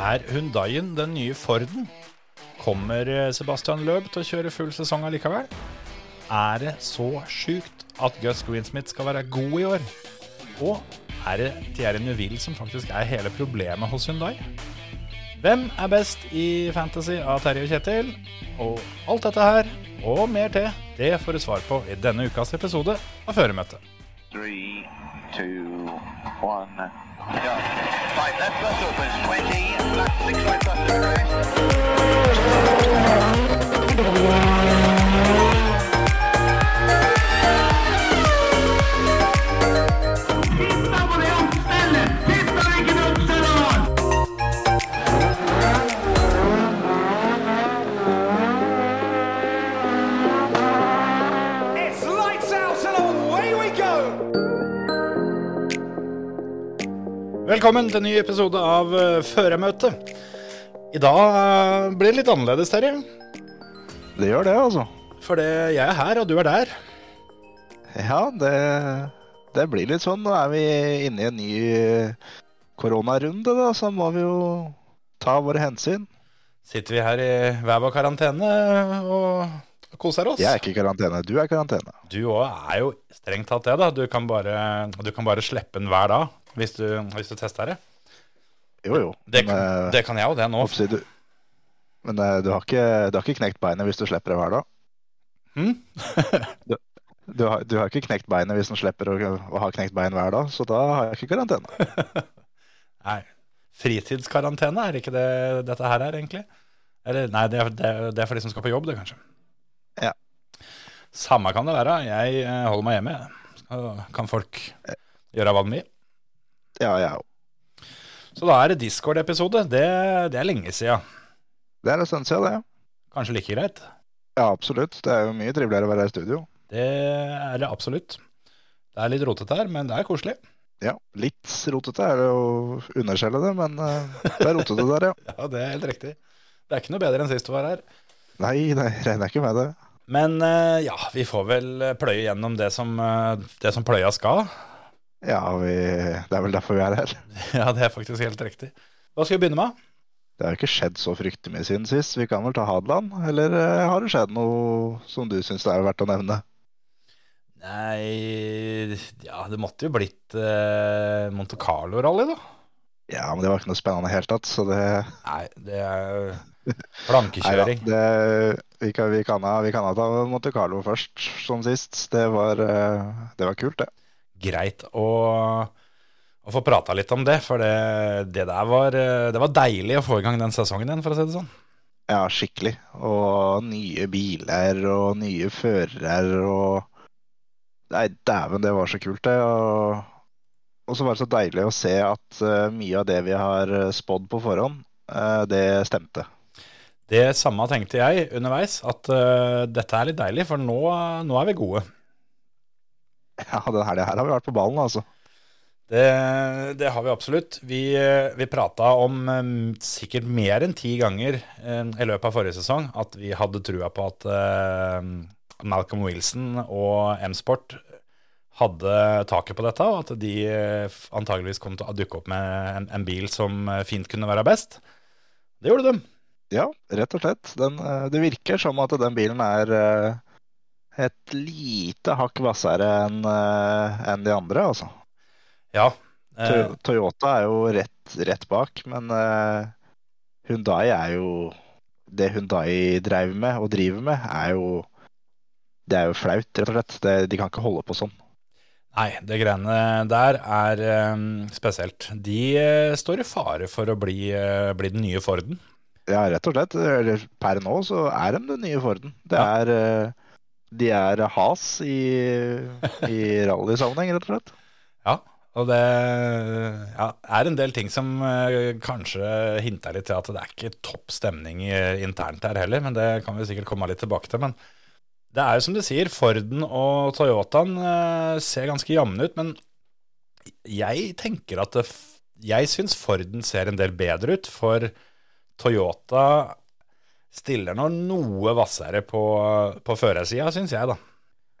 Er Hundaien den nye Forden? Kommer eh, Sebastian Løb til å kjøre full sesong allikevel? Er det så sjukt at Gus Greensmith skal være god i år? Og er det Thierry Neuville som faktisk er hele problemet hos Hundai? Hvem er best i Fantasy av Terje og Kjetil? Og alt dette her, og mer til, det får du svar på i denne ukas episode av Føremøtet. Three, two, one. Go. Five left bus opens, 20, left six right bus to crest. Velkommen til en ny episode av uh, Føremøtet. I dag eh, blir det litt annerledes, Terje. Det gjør det, altså. For jeg er her, og du er der. Ja, det, det blir litt sånn. Nå er vi inne i en ny eh, koronarunde, da, så må vi jo ta våre hensyn. Sitter vi her i hver vår karantene og koser oss. Jeg er ikke i karantene, du er i karantene. Du òg er jo strengt tatt det, da. Du kan bare, du kan bare slippe den hver dag hvis du, hvis du tester det. Jo, jo. Det, men, kan, det kan jeg jo, det nå. du, men eh, du, har ikke, du har ikke knekt beinet hvis du slipper det hver dag? Hm? Du har, du har ikke knekt beinet hvis du slipper å, å ha knekt bein hver dag, så da har jeg ikke karantene. Nei. Fritidskarantene, er ikke det dette her er, egentlig? Eller nei, det er, det, det er for de som skal på jobb, det, kanskje. Ja. Samme kan det være. Jeg eh, holder meg hjemme. Så kan folk gjøre hva de vil. Ja, jeg òg. Så da er det Discord-episode. Det, det er lenge siden. Det er en stund siden, det. Kanskje like greit. Ja, absolutt. Det er jo mye triveligere å være i studio. Det er det absolutt. Det er litt rotete her, men det er koselig. Ja, litt rotete er det å underskjelle det, men eh, det er rotete der, ja. Ja, det er helt riktig. Det er ikke noe bedre enn sist du var her. Nei, nei, regner ikke med det. Men eh, ja, vi får vel pløye gjennom det som, eh, det som pløya skal. Ja, vi, det er vel derfor vi er her. Ja, det er faktisk helt riktig. Hva skal vi begynne med? Det har ikke skjedd så fryktelig mye siden sist. Vi kan vel ta Hadeland, eller eh, har det skjedd noe som du syns det er verdt å nevne? Nei Ja, det måtte jo blitt eh, Monte Carlo-rally, da. Ja, men det var ikke noe spennende i det hele tatt, så det Nei, det er Nei da, det, vi, kan, vi, kan ha, vi kan ha ta Monte Carlo først, som sist. Det var, eh, det var kult, det. Greit å, å få prata litt om det, for det, det der var, eh, det var deilig å få i gang den sesongen igjen, for å si det sånn. Ja, skikkelig. Og nye biler og nye førere og Nei, dæven, det var så kult, det. Og, og så var det så deilig å se at eh, mye av det vi har spådd på forhånd, det stemte. Det samme tenkte jeg underveis, at uh, dette er litt deilig, for nå, nå er vi gode. Ja, det her, det her har vi vært på ballen, altså. Det, det har vi absolutt. Vi, eh, vi prata om um, sikkert mer enn ti ganger um, i løpet av forrige sesong at vi hadde trua på at uh, Malcolm Wilson og M-Sport hadde taket på dette, og at de eh, antageligvis kom til å dukke opp med en, en bil som fint kunne være best. Det gjorde de. Ja, rett og slett. Den, eh, det virker som at den bilen er eh, et lite hakk hvassere enn en de andre, altså. Ja. eh, Toyota er jo rett, rett bak, men Hundai Hyundai er jo Det Hyundai drev med og driver med, er jo Det er jo flaut, rett og slett. Det, de kan ikke holde på sånn. Nei, det greiene der er eh, spesielt. De eh, står i fare for å bli, eh, bli den nye Forden. Ja, rett og slett. Per nå så er de den nye Forden. Det er ja. De er has i, i rallysammenheng, rett og slett. Ja, og det ja, er en del ting som eh, kanskje hinter litt til at det er ikke topp stemning eh, internt her heller, men det kan vi sikkert komme litt tilbake til. Men det er jo som du sier, Forden og Toyotaen eh, ser ganske jevne ut, men jeg tenker at det, jeg syns Forden ser en del bedre ut, for Toyota stiller nå noe hvassere på, på førersida, syns jeg, da.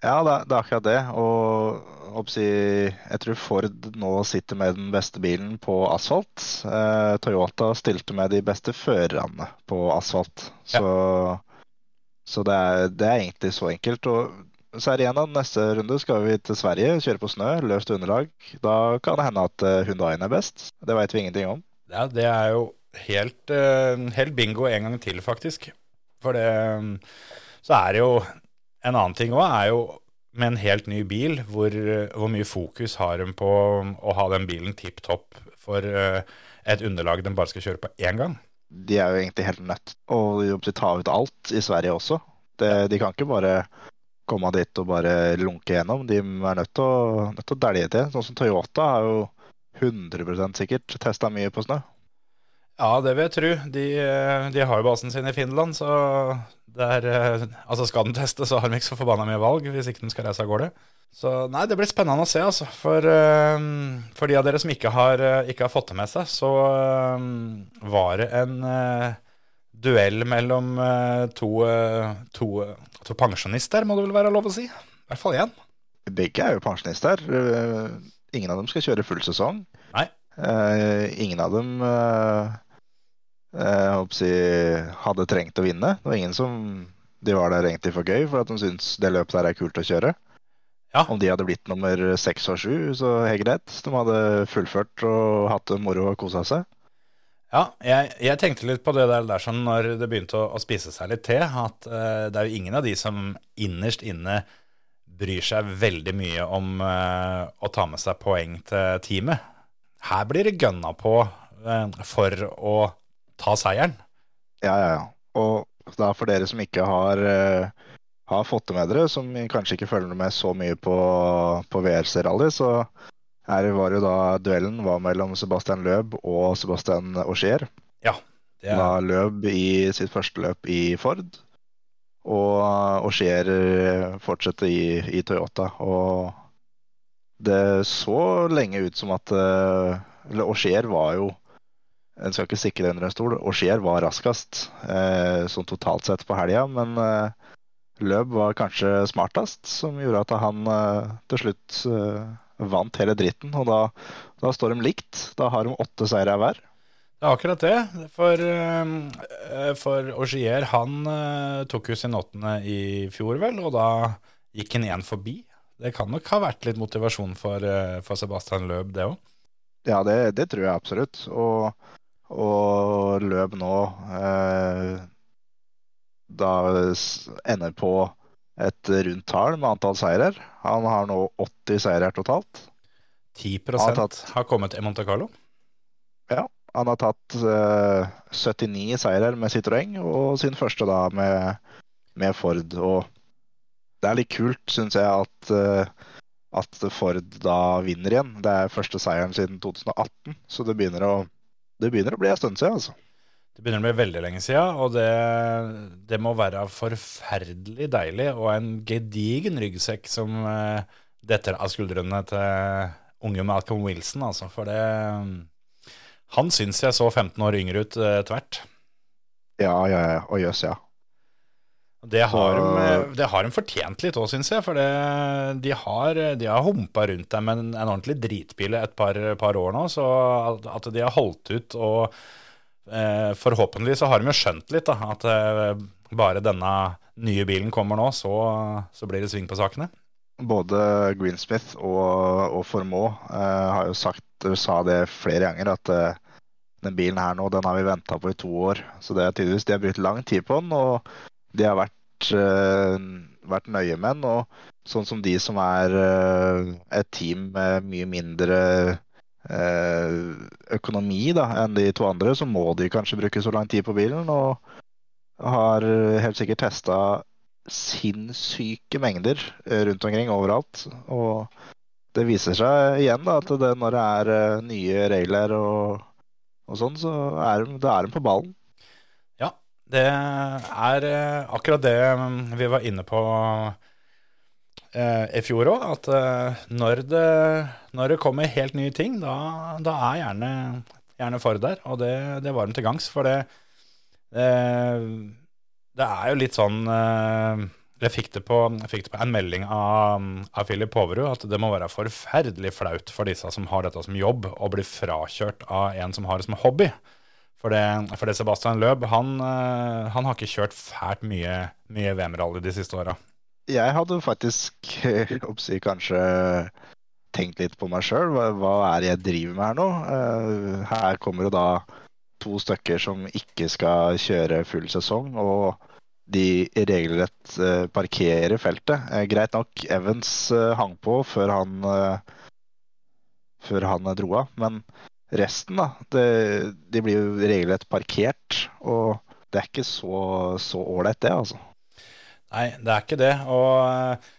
Ja, det, er- det er akkurat det. Og oppsi, jeg tror Ford nå sitter med den beste bilen på asfalt. Eh, Toyota stilte med de beste førerne på asfalt. Så, så det, er, det er egentlig så enkelt. Og så er det igjen da, neste runde skal vi til Sverige, kjøre på snø, løst underlag. Da kan det hende at eh, er best. Det veit vi ingenting om. Ja, det er jo helt, eh, helt bingo en gang til, faktisk. For det Så er det jo En annen ting òg er jo med en helt ny bil, hvor, hvor mye fokus har de på å ha den bilen tipp topp for eh, et underlag de bare skal kjøre på én gang? De er jo egentlig helt nødt til å ta ut alt i Sverige også. Det, de kan ikke bare komme dit og bare lunke gjennom. De er nødt til å, nødt til å dælje til. Sånn som Toyota har jo 100% sikkert testa mye på snø. Ja, det vil jeg tro. De, eh, de har jo basen sin i Finland, så det er, eh, altså skal den teste, så har de ikke så forbanna mye valg hvis ikke den skal reise av gårde. Så nei, det blir spennende å se, altså. For, eh, for de av dere som ikke har, ikke har fått det med seg, så var det en duell mellom to, to, to pensjonister, må det vel være lov å si. I hvert fall én. Begge er jo pensjonister. Ingen av dem skal kjøre full sesong. Nei. Uh, ingen av dem eh, jeg håper si, hadde trengt å vinne. Det var ingen som de var der egentlig for gøy, for at de syntes det løpet der er kult å kjøre. Ja. Om de hadde blitt nummer seks og sju, så helt greit. De hadde fullført og hatt det moro og kosa seg. Ja, jeg, jeg tenkte litt på det der, der sånn når det begynte å, å spise seg litt til, at uh, det er jo ingen av de som innerst inne bryr seg veldig mye om uh, å ta med seg poeng til teamet. Her blir det gønna på uh, for å ta seieren. Ja, ja, ja. Og da for dere som ikke har, uh, har fått det med dere, som kanskje ikke følger med så mye på, på VRC Rally, så her var jo da duellen var mellom Sebastian Løb og Sebastian Auxier. Det er, Da Løb i sitt første løp i Ford, og Auxier fortsetter i, i Toyota. Og det så lenge ut som at eh, Eller Auxier var jo En skal ikke sikre under en stol. Auxier var raskest eh, sånn totalt sett på helga, men eh, Løb var kanskje smartest, som gjorde at han eh, til slutt eh, vant hele dritten. Og da, da står de likt. Da har de åtte seire hver. det er akkurat det. For, eh, for Augier, han eh, tok jo sin åttende i fjor, vel, og da gikk han igjen forbi. Det kan nok ha vært litt motivasjon for, for Sebastian Løb, det òg. Ja, det, det tror jeg absolutt. Og, og løp nå eh, da ender på et rundt tall med antall seirer. Han har nå 80 seirer totalt. 10 Han har tatt- har kommet i Monte Carlo. Ja. Han har tatt eh, 79 seirer med Citroën, og sin første da med, med Ford. Og det er litt kult, syns jeg, at, eh, at Ford da vinner igjen. Det er første seieren siden 2018, så det begynner å, det begynner å bli en stund siden, altså. Det begynner å bli veldig lenge siden, og det, det må være forferdelig deilig og en gedigen ryggsekk som eh, detter av skuldrene til unge Malcolm Wilson, altså. For det Han syns jeg så 15 år yngre ut eh, tvert. Ja, ja, ja. Og jøss, ja. Det har, de, det har de fortjent litt òg, syns jeg. For det, de har, de har humpa rundt dem med en, en ordentlig dritbil et par, par år nå. Så at, de har holdt ut og eh, Forhåpentlig så har de jo skjønt litt da, at eh, bare denne nye bilen kommer nå, så, så blir det sving på sakene. Både Greensmith og, og Formaux eh, har jo sagt, sa det flere ganger, at eh, den bilen her nå, den har vi venta på i to år. Så det er tydeligvis de har brukt lang tid på den, og de har vært, eh, vært nøye med den. Og sånn som de som er eh, et team med mye mindre eh, økonomi da, enn de to andre, så må de kanskje bruke så lang tid på bilen. Og har helt sikkert testa sinnssyke mengder rundt omkring overalt. Og det viser seg igjen da, at det, når det er nye regler og, og sånn, så er de, da er de på ballen. Det er eh, akkurat det mm, vi var inne på eh, i fjor òg. At eh, når, det, når det kommer helt nye ting, da, da er gjerne, gjerne for der. Og det, det var dem til gangs. For det, det er jo litt sånn jeg fikk på, jeg fikk det på en melding av, av Philip Poverud at det må være forferdelig flaut for disse som har dette som jobb, å bli frakjørt av en som har det som hobby. For det, for det Sebastian Løb, han, eh, han har ikke kjørt fælt mye, mye VM-rally de siste åra. Jeg hadde faktisk oppsi, kanskje tenkt litt på meg sjøl. Hva, hva er det jeg driver med her nå? Eh, her kommer det da to stykker som ikke skal kjøre full sesong, og de regelrett eh, parkerer feltet. Greit nok, Evans hang på før han, før han dro av, men resten, da, det, de blir jo regelrett parkert. Og det er ikke så så ålreit, det, altså. Nei, det er ikke det. Og eh,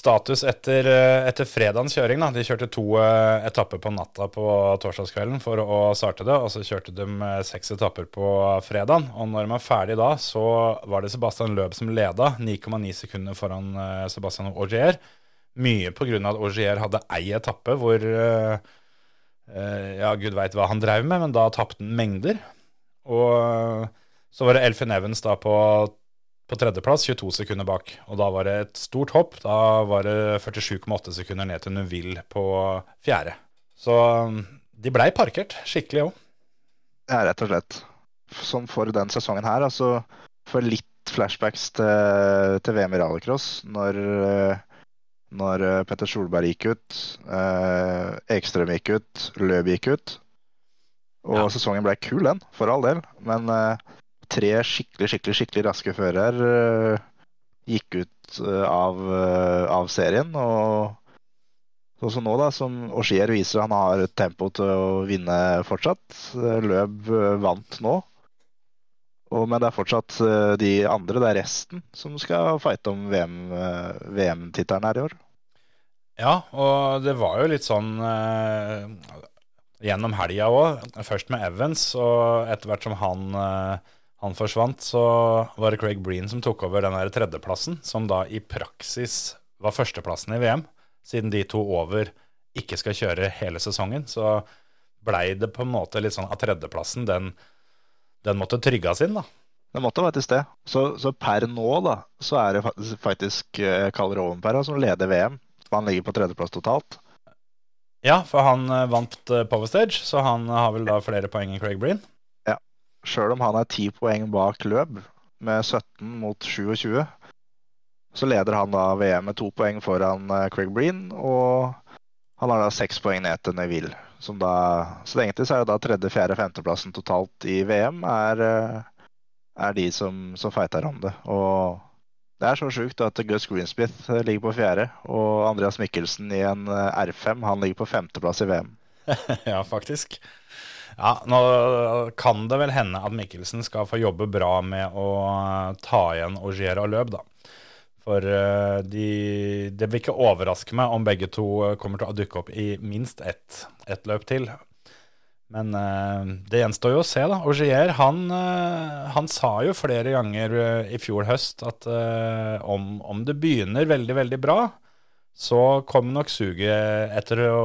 status etter, eh, etter fredagens kjøring, da. De kjørte to eh, etapper på natta på torsdagskvelden for å starte det. Og så kjørte de seks etapper på fredagen. Og når de var ferdig da, så var det Sebastian Løb som leda. 9,9 sekunder foran Sebastian Augier. Mye pga. at Augier hadde ei etappe hvor Ja, gud veit hva han drev med, men da tapte han mengder. Og eh, så var det Elfin Evans da på på tredjeplass, 22 sekunder bak. Og da var det et stort hopp. Da var det 47,8 sekunder ned til Nuville på fjerde. Så um, de blei parkert skikkelig òg. Ja, rett og slett. Som for den sesongen her, altså for litt flashbacks til, til VM i rallycross, når, eh, når eh, Petter Solberg gikk ut, eh, Ekstrøm gikk ut, Løb gikk ut. Og Ja. sesongen ble kul, den, for all del. Men eh, tre skikkelig, skikkelig, skikkelig raske fører eh, gikk ut eh, av, eh, av serien. Og sånn som nå, da, som Augier viser han har tempo til å vinne fortsatt. Løb vant nå. Og, men det er fortsatt eh, de andre, det er resten, som skal fighte om VM-tittelen VM-tittelen her i år. Ja, og det var jo litt sånn eh, gjennom helga òg. Først med Evans, og etter hvert som han, eh, han forsvant, så var det Craig Breen som tok over den der tredjeplassen, som da i praksis var førsteplassen i VM. Siden de to over ikke skal kjøre hele sesongen, så blei det på en måte litt sånn at tredjeplassen, den, den måtte trygges inn, da. Det måtte være til sted. Så, så per nå da, så er det faktisk, faktisk eh, Karl Rovenperra som leder VM. Han ligger på tredjeplass totalt. Ja, for han eh, vant eh, Power Stage, så han har vel da flere poeng enn Craig Breen. Ja, Sjøl om han er ti poeng bak løp, med 17 mot 27, så leder han da VM med to poeng foran Craig Breen, og han har da seks poeng ned til Neville. Som da, så egentlig så er det da tredje, fjerde, femteplassen totalt i VM er, eh, er de som, som fighter om det. Og det er så sjukt at Gus Greensmith eh, ligger på fjerde, og Andreas Mikkelsen i en eh, R5 han ligger på femteplass i VM. ja, faktisk. Ja, nå kan det vel hende at Mikkelsen skal få jobbe bra med å ta igjen Augier og Løb, da. For eh, de, det vil ikke overraske meg om begge to kommer til å dukke opp i minst ett, ett løp til. Men eh, det gjenstår jo å se, da. Augier han, eh, han sa jo flere ganger eh, i fjor høst at eh, om, om det begynner veldig, veldig bra, så kommer nok suget etter å,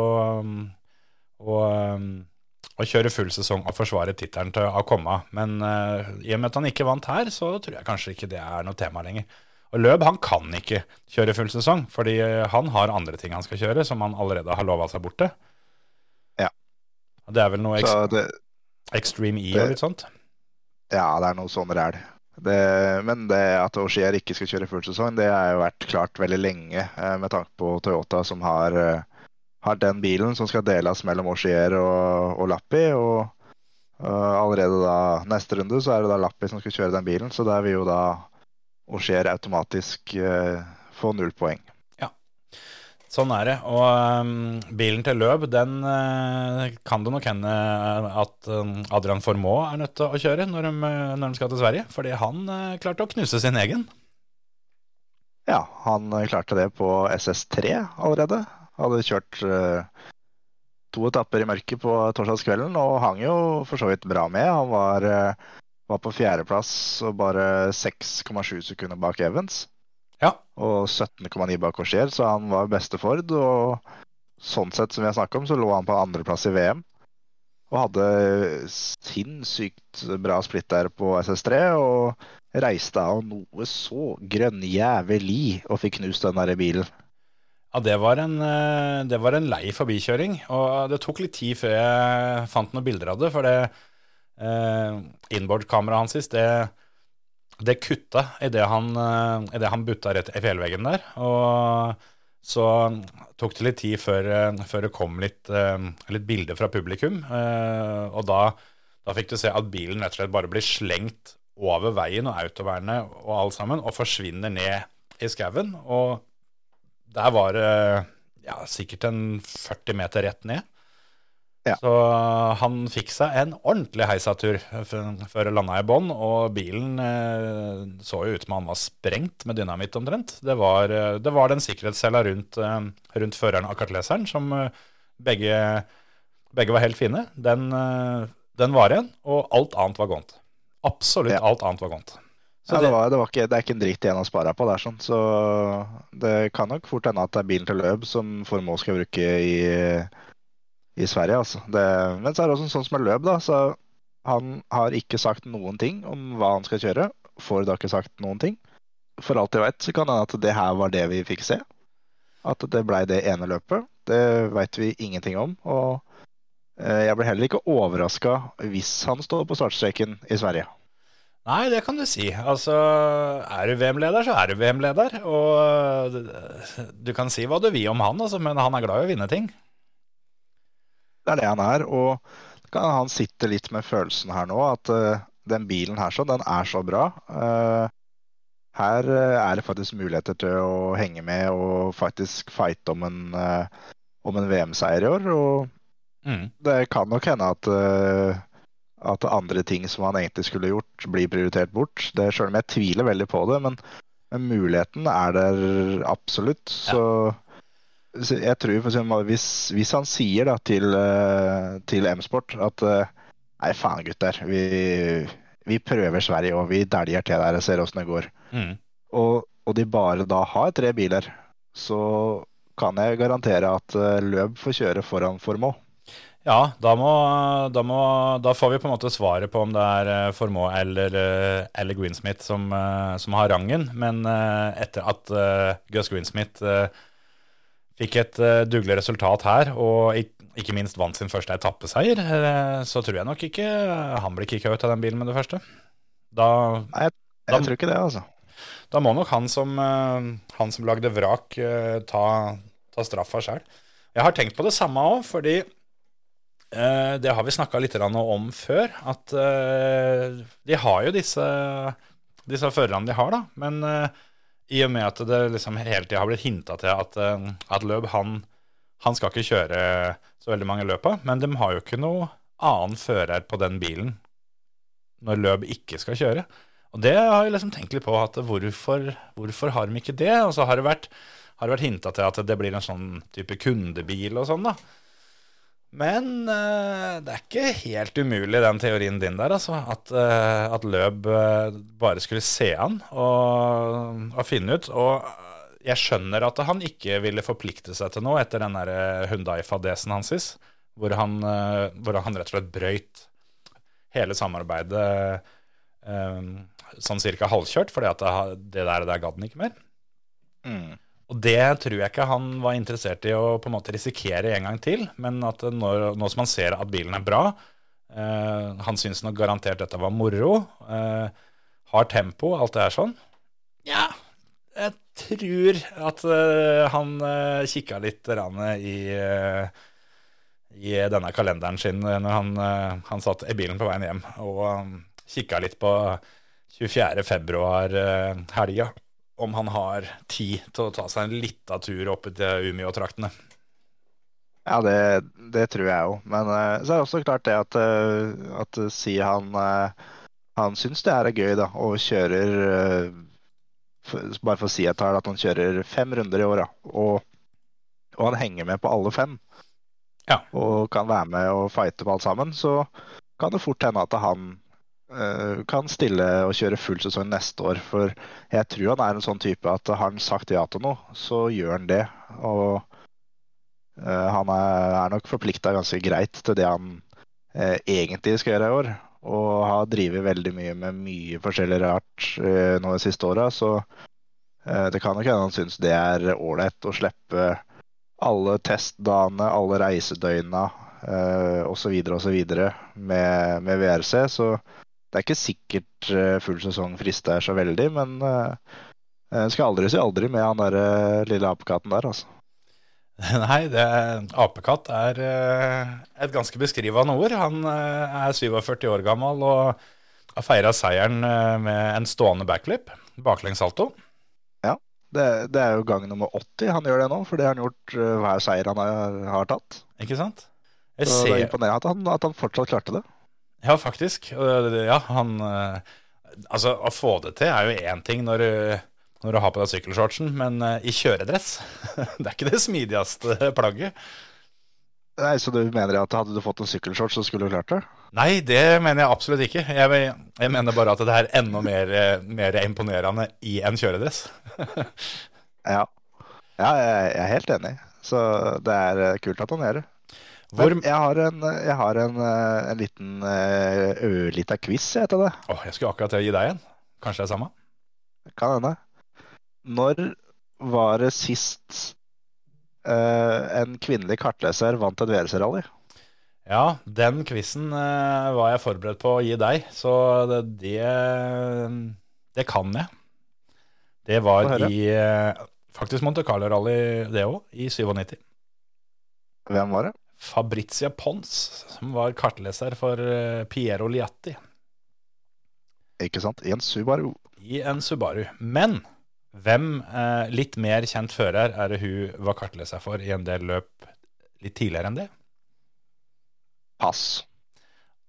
å, å kjøre full sesong og forsvare tittelen til å komme. Men eh, i og med at han ikke vant her, så tror jeg kanskje ikke det er noe tema lenger. Og Løb han kan ikke kjøre full sesong, fordi eh, han har andre ting han skal kjøre, som han allerede har lova seg bort til. Ja. Det er vel noe Så det, Extreme E det- og litt sånt? Ja, det er noe sånn ræl. Det- Men det at Oshier ikke skal kjøre full sesong, det har jo vært klart veldig lenge, eh, med tanke på Toyota som har, eh, har den bilen som skal deles mellom Oshier og, og Lappi. Og Uh, allerede da neste runde så er det da Lappi som skal kjøre den bilen, så der vil jo da Augier automatisk eh, få null poeng. Ja, Sånn er det. Og um, bilen til Løb, den uh, kan det nok hende at um, Adrian Formoe er nødt til å kjøre når de, når de skal til Sverige. Fordi han uh, klarte å knuse sin egen. Ja, han eh, klarte det på SS3 allerede. Hadde kjørt uh, to etapper i mørket på torsdagskvelden og hang jo for så vidt bra med. Han var, eh, var på fjerdeplass og bare 6,7 sekunder bak Evans. Ja. Og 17,9 bak Corsier, så han var beste Ford. Og sånn sett, som vi har snakket om, så lå han på andreplass i VM. Og hadde sinnssykt bra splitt der på SS3. Og reiste av noe så grønnjævlig og fikk knust den der bilen. Ja, det var, en, eh, det var en lei forbikjøring, og det tok litt tid før jeg fant noen bilder av det, for det eh, inboard-kameraet hans, det, det kutta idet han, eh, i det han butta rett i fjellveggen der. Og så tok det litt tid før, eh, før det kom litt, eh, litt bilder fra publikum, og da, da fikk du se at bilen rett og slett bare blir slengt over veien og autovernet og alt sammen, og forsvinner ned i skauen. Og der var det ja, sikkert en 40 meter rett ned. Ja. Så han fikk seg en ordentlig heisatur før det landa i bånn, og bilen eh, så jo ut som han var sprengt med dynamitt omtrent. Det var, eh, det var den sikkerhetscella rundt, eh, rundt føreren av kartleseren som eh, begge, begge var helt fine. Den, den var igjen, og alt annet var gånt. Absolutt Ja. alt annet var gånt. Så Ja, det, det, var, det, var ikke, det er ikke en dritt igjen å spare på der, sånn. så det kan nok fort hende at det er bilen til Løb som Formoe skal bruke i, i Sverige. Altså. Det, men så er det også sånn som er løp, da. Så han har ikke sagt noen ting om hva han skal kjøre. Får da ikke sagt noen ting. For alt jeg veit, så kan det hende at det her var det vi fikk se. At det blei det ene løpet. Det veit vi ingenting om. Og eh, jeg blir heller ikke overraska hvis han står på startstreken i Sverige. Nei, det kan du si. Altså, er du VM-leder, så er du VM-leder. Og eh, du kan si hva du vil om han, altså, men han er glad i å vinne ting. Det er det han er, og kan han sitte litt med følelsen her nå, at uh, den bilen her så, den er så bra. Uh, her uh, er det faktisk muligheter til å henge med og faktisk fighte om en, om en VM-seier i år. Og Mm. det kan nok hende at, at andre ting som han egentlig skulle gjort, blir prioritert bort. Det Selv om jeg tviler veldig på det, men, men muligheten er der absolutt. Så så jeg tror for eksempel, hvis, hvis han sier da til, eh, til M-Sport at eh, Nei, faen, gutter. Vi, vi prøver Sverige og vi dæljer til der og ser åssen det går. Mm. Og, og de bare da har tre biler, så kan jeg garantere at eh, Løb får kjøre foran Formå. Ja, da, må, da, må, da får vi på en måte svaret på om det er Formå eller, eller Greensmith som, som har rangen. Men etter at Gus Greensmith fikk et uh, dugelig resultat her, og ik ikke minst vant sin første etappeseier, uh, så tror jeg nok ikke han blir kicka ut av den bilen med det første. Da, Jeg Da- tror ikke det, altså. da må nok han som, uh, han som lagde vrak, eh, ta, ta straffa sjøl. Jeg har tenkt på det samme òg, fordi eh, det har vi snakka litt om før. At eh, de har jo disse, disse førerne de har, da. Men eh, i og med at det liksom hele tida har blitt hinta til at, eh, at Løb han, han skal ikke kjøre så veldig mange løpa, men de har jo ikke noe annen fører på den bilen når Løb ikke skal kjøre. Og det har jeg liksom tenkt litt på, at hvorfor, hvorfor har de ikke det? Og så har det vært, har vært hinta til at det blir en sånn type kundebil og sånn, da. Men uh, det er ikke helt umulig, den teorien din der, altså. At, uh, at Løb uh, bare skulle se an og, og finne ut. Og jeg skjønner at han ikke ville forplikte seg til noe etter den der Hundai-fadesen hans, hvor han, hvor han rett og slett brøyt hele samarbeidet sånn cirka halvkjørt, fordi at det, det der, der gadd han ikke mer. Mm. Og det tror jeg ikke han var interessert i å på en måte risikere en gang til, men at når, nå som han ser at bilen er bra, eh, han syns nok garantert dette var moro, eh, har tempo, alt det her sånn, ja, jeg tror at eh, han eh, kikka litt i, eh, i denne kalenderen sin når han, eh, han satt i bilen på veien hjem, og um, kikka litt på 24. om han har tid til å ta seg en lita tur opp til Umeå-traktene. Ja, det, det tror jeg òg. Men uh, så er det også klart det at, uh, at eh, si han uh, han syns det her er gøy, da, og kjører eh, f- Bare for å si et tall, at han kjører fem runder i år, da. Og, og han henger med på alle fem. Ja. Og kan være med og fighte på alt sammen. Så kan det fort hende at han kan stille og kjøre full sesong neste år. For jeg tror han er en sånn type at har han sagt ja til noe, så gjør han det. Og eh, han er, nok forplikta ganske greit til det han eh, egentlig skal gjøre i år. og har drevet veldig mye med mye forskjellig rart eh, nå de siste åra, så eh, det kan nok hende han syns det er ålreit å slippe alle testdagene, alle reisedøgna eh, osv. osv. Med, med VRC. Så det er ikke sikkert eh, full sesong frister så veldig, men eh, jeg skal aldri si aldri med han der eh, lille apekatten der, altså. Nei, det, apekatt er eh, et ganske beskrivende ord. Han eh, er 47 år gammel og har feira seieren eh, med en stående backflip, baklengssalto. Ja, Det, det er jo gang nummer 80 han gjør det nå, for det har han gjort eh, hver seier han har, har tatt. Ikke sant? Jeg Så det er imponerende at han, at han fortsatt klarte det. Ja, faktisk. Ja, han eh, Altså, å få det til er jo én ting når du, når du har på deg sykkelshortsen, men i kjøredress Det er ikke det smidigste plagget. Nei, Så du mener at hadde du fått en sykkelshorts, så skulle du klart det? Nei, det mener jeg absolutt ikke. Jeg, jeg mener bare at det er enda mer, mer imponerende i en kjøredress. Ja. ja, jeg er helt enig. Så det er kult at han gjør det. Hvor jeg har en, jeg har en, eh, en liten eh, ørlita quiz jeg, til det. Åh, jeg skulle akkurat til å gi deg en. Kanskje det er samme? Kan hende. Når var det sist uh, en kvinnelig kartleser vant et VRC-rally? Ja, den quizen uh, var jeg forberedt på å gi deg, så det, det, det kan jeg. Det var i uh, faktisk Monte Carlo Rally, det òg, i 97. Hvem var det? Fabrizia Pons, som var kartleser for eh, Piero Liatti Ikke sant? I en Subaru. i en Subaru. Men hvem eh, litt mer kjent fører er det hun var kartleser for i en del løp litt tidligere enn det? Pass.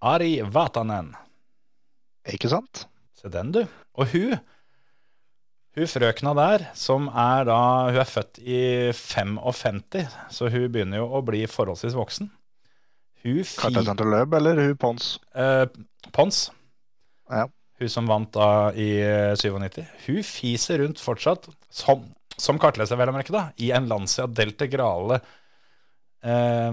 Ari Vatanen. Ikke sant? Se den, du. Og hun Hun frøkna der, som er da Hun er født i 55, så hun begynner jo å bli forholdsvis voksen. Hun til Løb, eller hun Pons? Eh, Pons. Ja. Hun som vant da i eh, 97. Hun fiser rundt fortsatt, som, som kartleser, vel å merke, da, i en Lancia Delta Grale eh,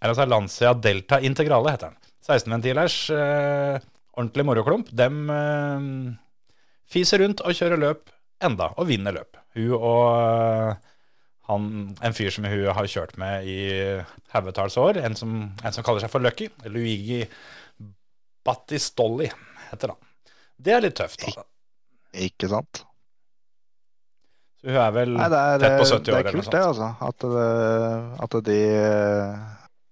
Eller altså Lancia Delta Integrale, heter den. 16-ventilers, eh, ordentlig moroklump. Dem eh, fiser rundt og kjører løp enda, og vinner løp. Hun og eh, han, en fyr som hun har kjørt med i haugetalls år, en som, en som kaller seg for Lucky, Luigi Battistolli heter han. Det er litt tøft, da. Ikke sant? Så hun er vel Nei, er, tett på eh, 70 det år er eller noe kult, det, altså. At det, at de eh,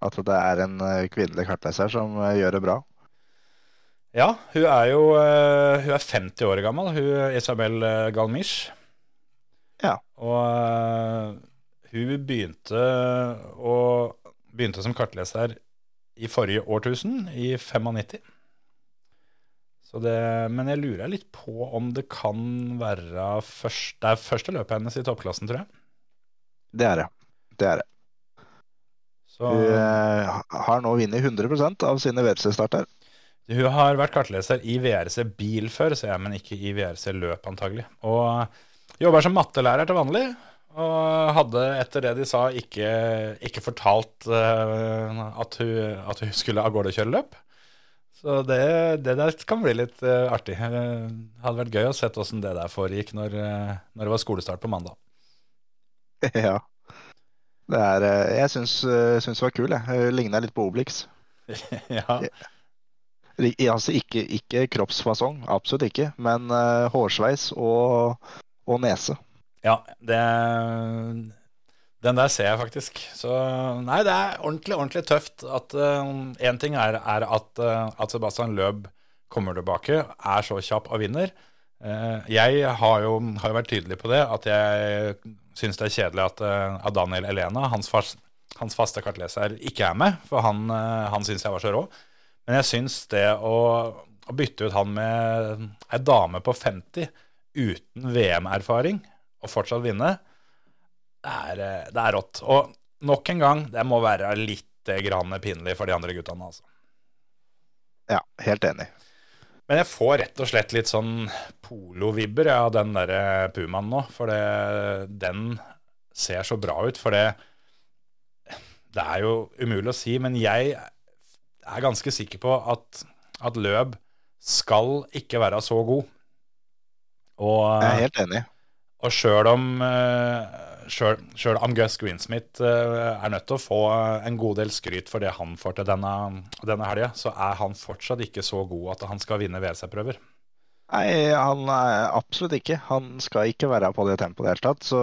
At det er en eh, kvinnelig kartleser som eh, gjør det bra. Ja, hun er jo eh, hun er 50 år gammel, hun Isabel eh, Galmiche. Ja. Og eh, hun begynte, å, begynte som kartleser i forrige årtusen, i 95. Så det, men jeg lurer litt på om det kan være først, Det er første løpet hennes i toppklassen, tror jeg. Det er det. Det er det. Så, Hun har nå vunnet 100% av sine WRC-starter. Hun har vært kartleser i VRC bil før, ser jeg, men ikke i VRC løp, antagelig. Og jobber som mattelærer til vanlig. Og hadde etter det de sa, ikke, ikke fortalt uh, at, hun, at hun skulle av gårde og kjøre løp. Så det, det der kan bli litt uh, artig. Eh, hadde vært gøy å se åssen det der foregikk når, når det var skolestart på mandag. ja. Det er Jeg syns, syns det var kul, jeg. Ligna litt på Obelix. ja. Altså ikke, ikke kroppsfasong, absolutt ikke. Men uh, hårsveis og, og nese. Ja, det Den der ser jeg faktisk. Så nei, det er ordentlig, ordentlig tøft. At Én ting er, er at, uh, at Sebastian Løb kommer tilbake, er så kjapp og vinner. Eh, jeg har jo, har jo vært tydelig på det, at jeg syns det er kjedelig at, eh, at Daniel Elena, hans, fast, hans faste kartleser, ikke er med. For han, eh, han syns jeg var så rå. Men jeg syns det å, å bytte ut han med ei dame på 50 uten VM-erfaring og fortsatt vinne, det er, eh, det er rått. Og nok en gang, det må være litt eh, grann pinlig for de andre guttene. Altså. Ja, helt enig. Men jeg får rett og slett litt sånn polovibber ja, av den der eh, pumaen nå. For det, den ser så bra ut. For det, det er jo umulig å si, men jeg er ganske sikker på at, at Løb skal ikke være så god. Og, Jeg er helt enig. og sjøl om, eh, selv om Gus Greensmith eh, er nødt til å få en god del skryt for det han får til denne, denne helga, så er han fortsatt ikke så god at han skal vinne WC-prøver. Nei, han er absolutt ikke. Han skal ikke være på det tempoet i det hele tatt. Så,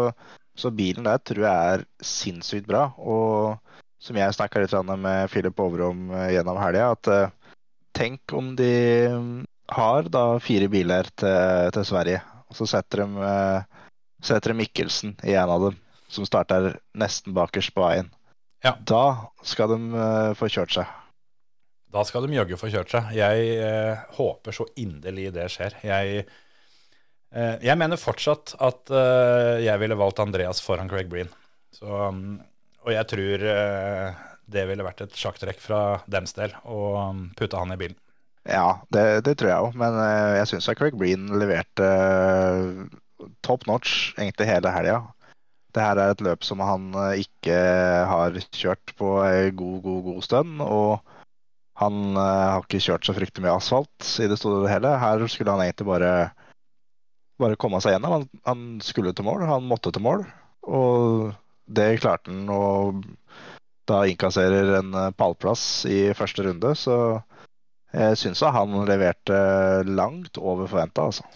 så bilen der tror jeg er sinnssykt bra. Og som jeg snakka litt med Philip Over om eh, gjennom helga, at eh, tenk om de mm, har da fire biler til, til Sverige, og så setter de, eh, setter de Mikkelsen i en av dem, som starter nesten bakerst på veien. Ja. Da skal de få kjørt seg. Da skal de jaggu få kjørt seg. Jeg eh, håper så inderlig det skjer. Jeg, eh, jeg mener fortsatt at eh, jeg ville valgt Andreas foran Craig Breen. Så, um, og jeg tror eh, det ville vært et sjakktrekk fra dems del å um, putte han i bilen. Ja, det, det tror jeg òg, men eh, jeg syns Craig Breen leverte eh, top notch egentlig hele helga. Det her er et løp som han ikke har kjørt på god, god, god stund. Og han har ikke kjørt så fryktelig mye asfalt i det store og hele. Her skulle han egentlig bare, bare komme seg gjennom. Han, han skulle til mål, han måtte til mål. Og det klarte han, og da innkasserer en eh, pallplass i første runde. Så jeg syns han leverte langt over forventa, altså.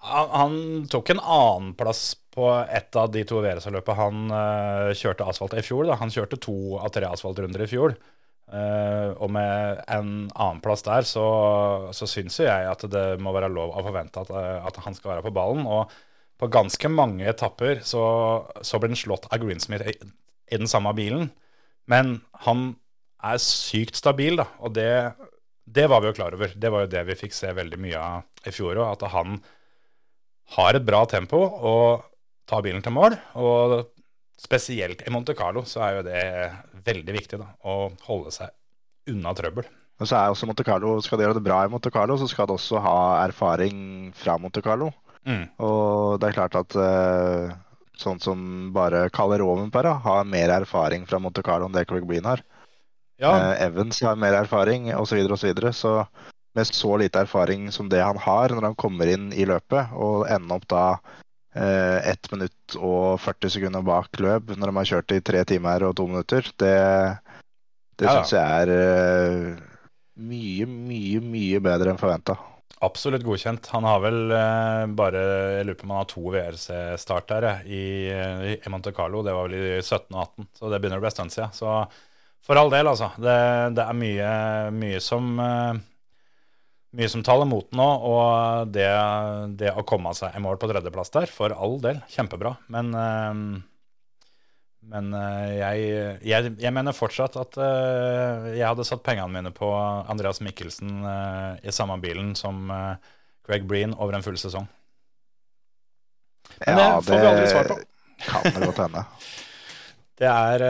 Han, han tok en annenplass på ett av de to Veresa-løpene han uh, kjørte asfalt i fjor. Da. Han kjørte to av tre asfaltrunder i fjor. Uh, og med en annenplass der, så, så syns jo jeg at det må være lov å forvente at, at han skal være på ballen. Og på ganske mange etapper så, så ble han slått av Greensmith i, i den samme bilen. Men han er sykt stabil, da. Og det, det var vi jo klar over. Det var jo det vi fikk se veldig mye av i fjor òg. At han har et bra tempo og tar bilen til mål. Og spesielt i Monte Carlo så er jo det veldig viktig, da. Å holde seg unna trøbbel. Men så er også Monte Carlo, skal de gjøre det bra i Monte Carlo, så skal de også ha erfaring fra Monte Carlo. Mm. Og det er klart at uh, sånn som bare Kalle Rovenpera har mer erfaring fra Monte Carlo enn det Craig har. Ja, Uh, Evans har mer erfaring, osv., osv. Så, videre, så med så lite erfaring som det han har når han kommer inn i løpet, og ender opp da uh, 1 minutt og 40 sekunder bak løp når de har kjørt i 3 timer og 2 minutter, det, det Ja, syns jeg er eh, mye, mye, mye bedre enn forventa. Absolutt godkjent. Han har vel eh, bare Jeg lurer på om han har to VRC-start der i, i Monte Carlo. Det var vel i 17 og 18, så det begynner å bli en stund siden. Så for all del, altså. Det, det er mye, mye som eh, mye som taler mot nå, og det, det å komme seg i mål på tredjeplass der, for all del, kjempebra. Men, eh, men eh, jeg, jeg, jeg mener fortsatt at eh, jeg hadde satt pengene mine på Andreas Mikkelsen eh, i samme bilen som Greg Breen over en full sesong. Men det får vi aldri svar på. Kan det godt hende. Det er,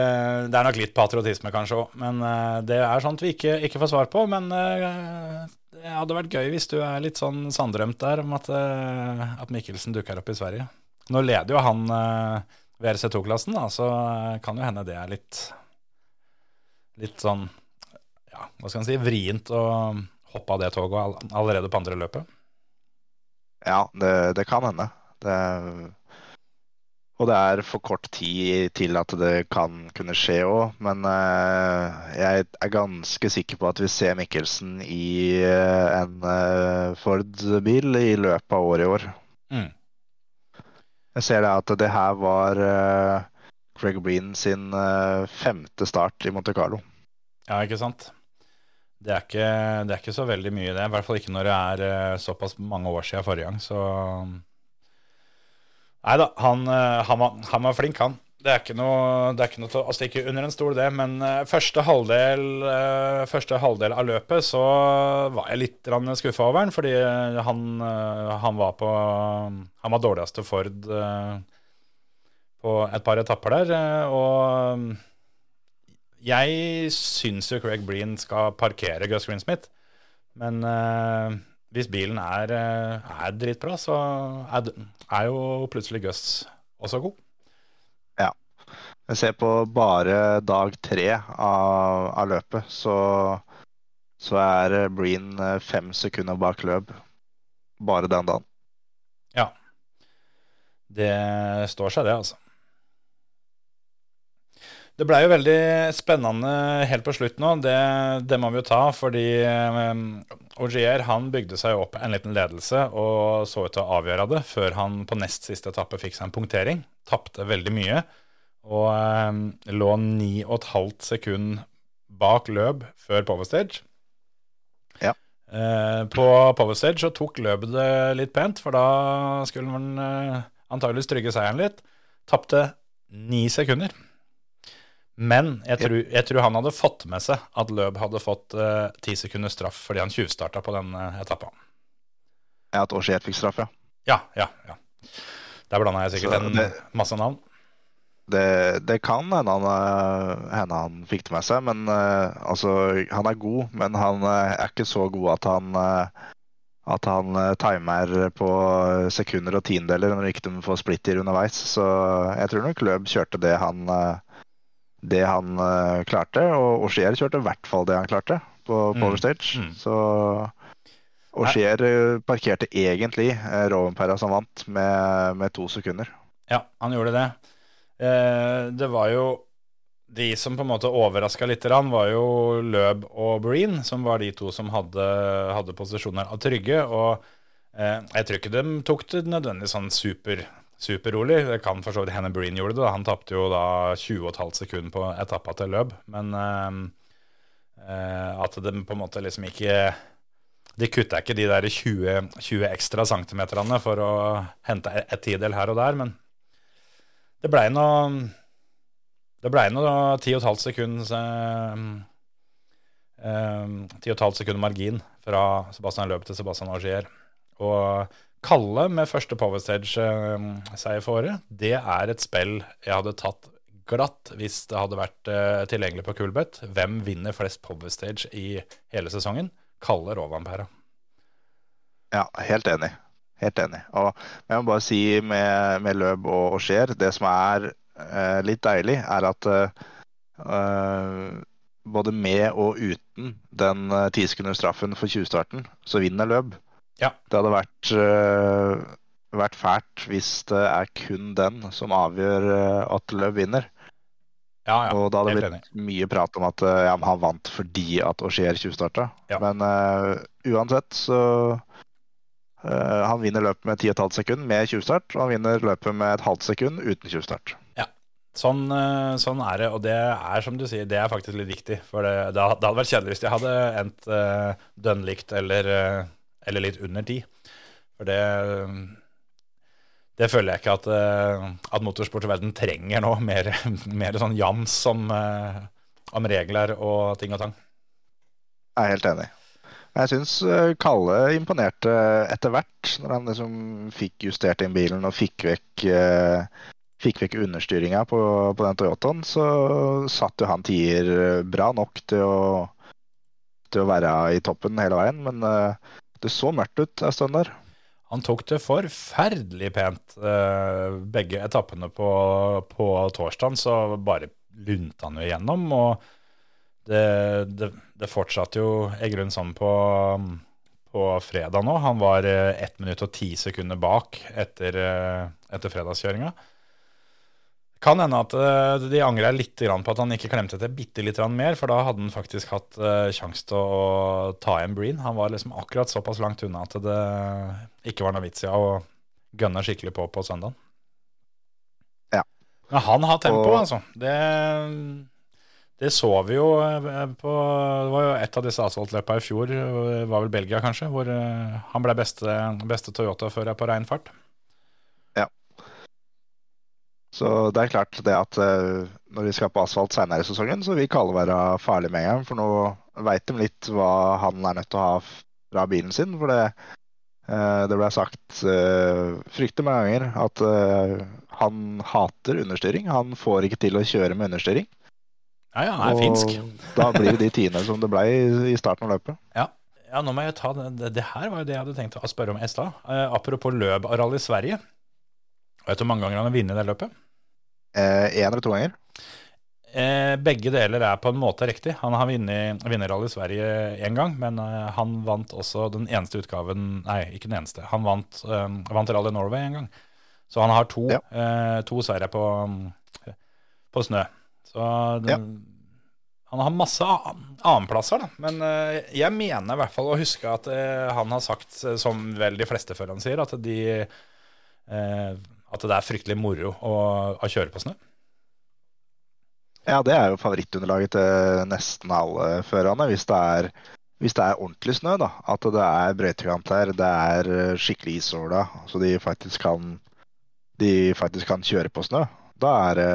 det er nok litt patriotisme kanskje òg, men det er sånt vi ikke, ikke får svar på. Men det hadde vært gøy hvis du er litt sånn sanndrømt der om at, at Mikkelsen dukker opp i Sverige. Nå leder jo han VRC2-klassen, da, så eh, kan jo hende det er litt litt sånn ja, hva skal en si, vrient å hoppe av det toget allerede på andre løpet. Ja, det, det kan hende. Det, og det er for kort tid til at det kan kunne skje òg. Men eh, jeg er ganske sikker på at vi ser Mikkelsen i eh, en Ford-bil i løpet av året i år. Mm. Jeg ser det at det her var uh, Greg Breen sin uh, femte start i Monte Carlo. Ja, ikke sant? Det er ikke, det er ikke så veldig mye, det. I hvert fall ikke når det er uh, såpass mange år siden forrige gang. Så Nei da, han, han, han var flink, han. Det er ikke noe, det er ikke noe til å stikke under en stol, det. Men eh, første halvdel, eh, første halvdel av løpet så var jeg litt skuffa over han, fordi han, eh, han var på Han var dårligste Ford på et par etapper der. Og jeg syns jo Craig Breen skal parkere Gus Greensmith, men hvis bilen er, er dritbra, så er, er jo plutselig Gus også god. Jeg ser på bare dag tre av, av løpet, så så er eh, Breen eh, fem sekunder bak løp bare den dagen. Ja. Det står seg, det, altså. Det blei jo veldig spennende helt på slutt nå. Det, det må vi jo ta, fordi um, Augier han bygde seg opp en liten ledelse og så ut til å avgjøre det før han på nest siste etappe fikk seg en punktering. Tapte veldig mye og um, lå 9,5 sekund bak løp før Power Stage. Ja. Eh, på Power Stage så tok løpet det litt pent, for da skulle han eh, antageligvis trygge seieren litt. Tapte ni sekunder. Men jeg tror, jeg tror han hadde fått med seg at Løb hadde fått eh, sekunder sekunders straff fordi han tjuvstarta på den uh, etappa. Ja, At Augier fikk straff, ja. Ja, ja, ja. Der blanda jeg sikkert det, en masse navn. Det, det kan hende han, eh, hende han fikk det med seg, men eh, altså Han er god, men han eh, er ikke så god at han at han timer på sekunder og tiendeler når ikke de får splitter underveis. Så jeg tror nok Løb kjørte det han, det han klarte, og Augier kjørte i hvert fall det han klarte på Mm. Power Stage. Mm. Så Augier eh, parkerte egentlig Rovenpera som vant, med, med to sekunder. Ja, han gjorde det. Eh, det var jo De som på en måte overraska litt, var jo Løb og Breen, som var de to som hadde, hadde posisjoner av trygge. Og eh, jeg tror ikke de tok det nødvendigvis sånn super, superrolig. Det kan for så vidt hende Breen gjorde det. da. Han tapte jo da 20,5 sekunder på etappa til Løb. Men eh, eh, at de på en måte liksom ikke de kutta ikke de der 20, 20 ekstra centimeterne for å hente et tidel her og der, men det blei noe Det blei noe 10,5 sekund eh, eh, 10,5 sekund margin fra Sebastian Løp til Sebastian Augier. Og Kalle med første Power Stage-seier for året, det er et spill jeg hadde tatt glatt hvis det hadde vært eh, tilgjengelig på Kulbeth. Hvem vinner flest Power Stage i hele sesongen? Kalle Rovanpera. Ja, helt enig. Helt enig. Og jeg må bare si med, med Løb og Augier, det som er eh, litt deilig, er at eh, eh, både med og uten den uh, tisekundersstraffen for 20-starten, så vinner Løb. Ja. Det hadde vært, eh, vært fælt hvis det er kun den som avgjør eh, at Løb vinner. Ja, ja, og da hadde det blitt mye prat om at eh, ja, han vant fordi at Augier tjuvstarta. Ja. Men uh, uansett så eh, Han vinner løpet med 10,5 sekund med tjuvstart, og han vinner løpet med et halvt sekund uten tjuvstart. Sånn, eh, sånn er det, og det er som du sier, det er faktisk litt viktig. For det, det hadde vært kjedelig hvis de hadde endt uh, dønn likt eller, eh, eller litt under ti. For det Det føler jeg ikke at, at motorsportverden trenger nå. Mer, mer sånn jams om, eh, om regler og ting og tang. Jeg er helt enig. Jeg syns Kalle imponerte etter hvert, når han liksom fikk justert inn bilen og fikk vekk, eh, fikk vekk understyringa på, på den Toyotaen. Så satt jo han tier bra nok til å, til å være i toppen hele veien. Men eh, det så mørkt ut en stund der. Han tok det forferdelig pent eh, begge etappene på, på torsdagen, så bare lunta han jo igjennom. Og det, det, det fortsatte jo grunnen sånn på, på fredag nå. Han var eh, ett minutt og ti sekunder bak etter, eh, etter fredagskjøringa. Kan hende at eh, de angrer litt på at han ikke klemte til bitte litt mer, for da hadde han faktisk hatt sjanse til å ta igjen Breen. Han var liksom akkurat såpass langt unna at det ikke var noe vits i å gønne skikkelig på på søndagen. Ja. Men han har tempo, Og- altså. Det, det så vi jo eh, på Det var jo et av disse asfaltløpa i fjor, det var vel Belgia kanskje, hvor eh, han ble beste, beste Toyota-fører på rein fart. Så det er klart det at eh, når vi skal på asfalt senere i sesongen, så vil Kalle være farlig med en gang. For nå veit de litt hva han er nødt til å ha fra bilen sin. For det, eh, det ble sagt fryktelig mange ganger at eh, han hater understyring. Han får ikke til å kjøre med understyring. Ja, ja, han er finsk. da blir det de tiende som det ble i, i starten av løpet. Ja, nå må jeg ta det. Det, her var jo det jeg hadde tenkt å spørre om i stad. Eh, apropos rally Sverige. Vet du hvor mange ganger han har vunnet det løpet? Én eller to ganger. Eh, begge deler er på en måte riktig. Han har vunnet vunnet Rally Sverige én gang, men eh, han vant også den eneste utgaven Nei, ikke den eneste. Han vant, eh, vant Rally Norway en gang. Så han har to, Ja. eh, to seire på, på snø. Så det, Ja. han har masse annenplasser, da. Men eh, jeg mener i hvert fall å huske at eh, han har sagt, eh, som vel de fleste før han sier, at, de, at det er fryktelig moro å, å kjøre på snø. Ja, det er jo favorittunderlaget til nesten alle førerne. Hvis det er, hvis det er ordentlig snø, da. At det er brøytekanter, det er skikkelig isåla, så de faktisk kan de faktisk kan kjøre på snø. Da er det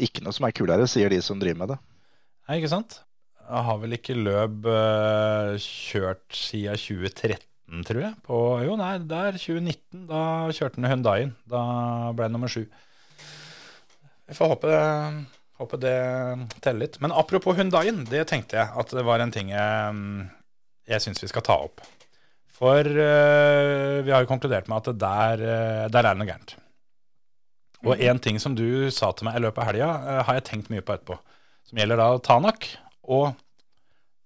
ikke noe som er kulere, sier de som driver med det. Nei, ikke sant? Jeg har vel ikke løp uh, kjørt siden 2013, tror jeg. På, jo, nei, der 2019. Da kjørte han Hyundaien. Da ble han nummer sju. Vi får håpe, håpe det teller litt. Men apropos Hyundaien, det tenkte jeg at det var en ting jeg, jeg syns vi skal ta opp. For uh, vi har jo konkludert med at der, uh, der er det noe gærent. Og en ting som du sa til meg i løpet av helga, eh, har jeg tenkt mye på etterpå. Som gjelder da Tanak og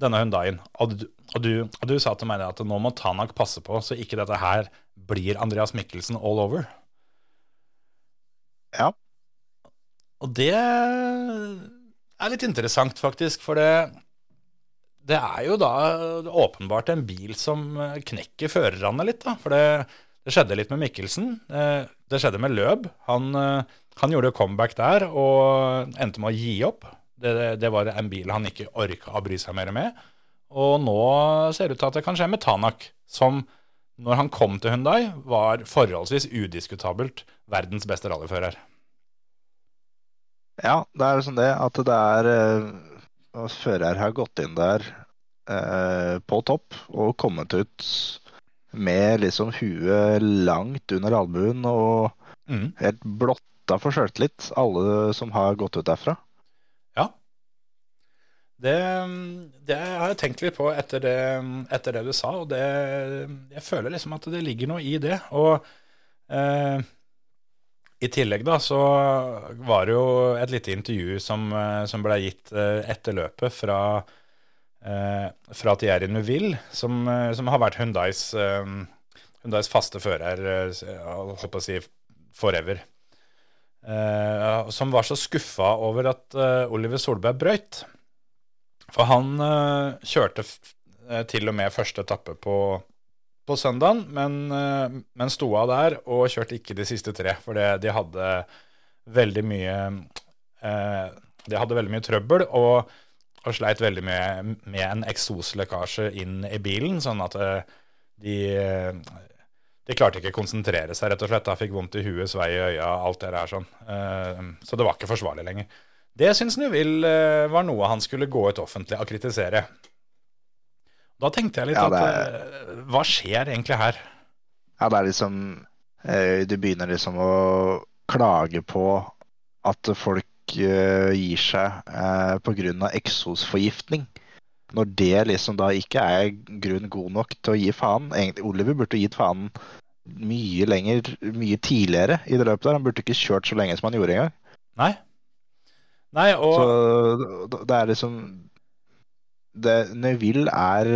denne Hyundaien. Og du, og, du, og du sa til meg at nå må Tanak passe på så ikke dette her blir Andreas Mikkelsen all over. Ja. Og det er litt interessant, faktisk, for det det er jo da åpenbart en bil som knekker førerne litt, da. For det, det skjedde litt med Mikkelsen. Eh, Det skjedde med Løb. Han, eh, han gjorde comeback der og endte med å gi opp. Det, det var en bil han ikke orka å bry seg mer med. Og nå ser det ut til at det kan skje med Tanak, som når han kom til Hyundai, var forholdsvis udiskutabelt verdens beste rallyfører. Ja, det er sånn det at det er eh, Fører har gått inn der eh, på topp og kommet ut med liksom huet langt under albuen og Mm. helt blotta for sjøltillit, alle som har gått ut derfra. Ja. Det, det har jeg tenkt litt på etter det, etter det du sa, og det, jeg føler liksom at det ligger noe i det. Og eh, i tillegg da, så var det jo et lite intervju som, eh, som ble gitt eh, etter løpet fra, fra Thierry Neuville, som, eh, som har vært Hyundais, eh, Hyundais faste fører, eh, jeg å si, forever. Eh, som var så skuffa over at eh, Oliver Solberg brøyt. For han eh, kjørte eh, til og med første etappe på, på søndagen, men, eh, men sto av der og kjørte ikke de siste tre. For det, de hadde veldig mye eh, De hadde veldig mye trøbbel og, og sleit veldig med, med en eksoslekkasje inn i bilen, sånn at eh, de de klarte ikke å konsentrere seg, rett og slett. Da fikk vondt i huet, svei i øya, alt det der sånn. Eh, Så det var ikke forsvarlig lenger. Det syns Neuville eh, var noe han skulle gå ut offentlig og kritisere. Da tenkte jeg litt Ja, at eh, hva skjer egentlig her? Ja, det er liksom eh, Du begynner liksom å klage på at folk eh, gir seg eh, pga. eksosforgiftning. Når det liksom da ikke er grunn god nok til å gi faen. Egentlig, Oliver burde gitt faen mye lenger, mye tidligere i det løpet der. Han burde ikke kjørt så lenge som han gjorde engang. Nei. Nei, og Så det- er liksom det, Neville er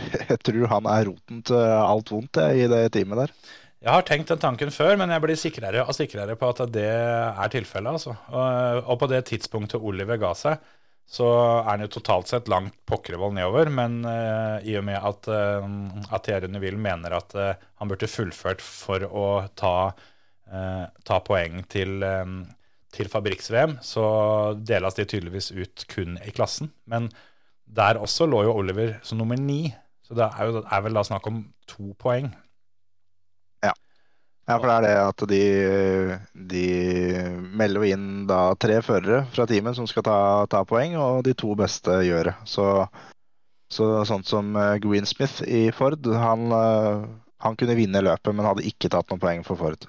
Jeg tror han er roten til alt vondt jeg, i det teamet der. Jeg har tenkt den tanken før, men jeg blir sikrere og sikrere på at det er tilfellet. Altså. Og, og på det tidspunktet Oliver ga seg, så er han jo totalt sett langt pokkervoll nedover. Men uh, i og med at, uh, at Thierry Neville mener at uh, han burde fullført for å ta, uh, ta poeng til, um, til fabrikks-VM, så deles de tydeligvis ut kun i klassen. Men der også lå jo Oliver som nummer ni, så det er, jo, er vel da snakk om to poeng. Ja, for det er det at de, de melder jo inn da tre førere fra teamet som skal ta, ta poeng, og de to beste gjør det. Så, så sånn som eh, Greensmith i Ford, han, eh, han kunne vinne løpet, men hadde ikke tatt noen poeng for Ford.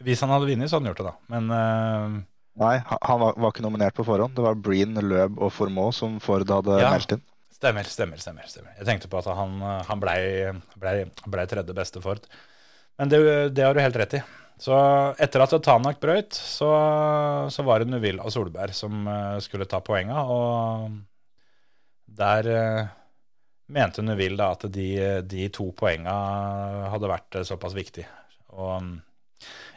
Hvis han hadde vunnet, så hadde han gjort det, da. Men uh... Nei, han- var, var ikke nominert på forhånd. Det var Breen, Løb og Formoe som Ford hadde Ja. meldt inn. stemmer, stemmer, stemmer. stemmer. Jeg tenkte på at han, han blei ble, ble tredje beste Ford. Men det, det har du helt rett i. Så etter at Tanak brøyt, så, så var det Nuvil og Solberg som eh, skulle ta poenga. Og der eh, mente Nuvil da at de, de to poenga hadde vært eh, såpass viktige. Og mm,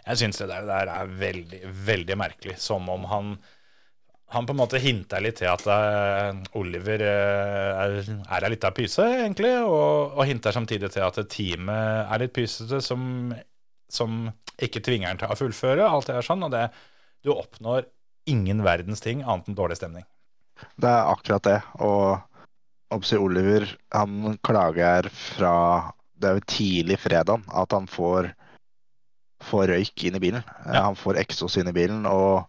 jeg syns det der, der er veldig, veldig merkelig. Som om han han på en måte hinter litt til at eh, Oliver eh, er, er ei lita pyse, egentlig. Og, og hinter samtidig til at teamet er litt pysete, som, som ikke tvinger han til å fullføre. Alt det er sånn, og det, du oppnår ingen verdens ting annet enn dårlig stemning. Det er akkurat det. Og oppsi Oliver, han klager fra Det er jo tidlig fredag at han får, får røyk inn i bilen. Ja. Han får eksos inn i bilen, og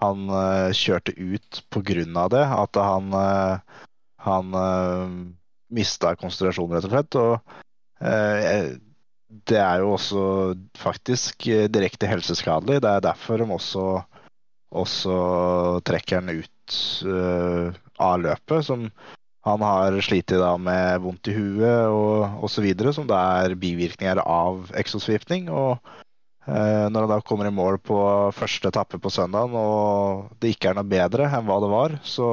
han uh, kjørte ut av det. At han, uh, han uh, mista konsentrasjonen, rett og slett. Og eh, det er jo også faktisk eh, direkte helseskadelig. Det er derfor de også, også trekker han ut eh, av løpet. Som han har slitt med vondt i huet og osv., som det er bivirkninger av eksosvipning. Og eh, når han da kommer i mål på første etappe på søndagen, og det ikke er noe bedre enn hva det var, så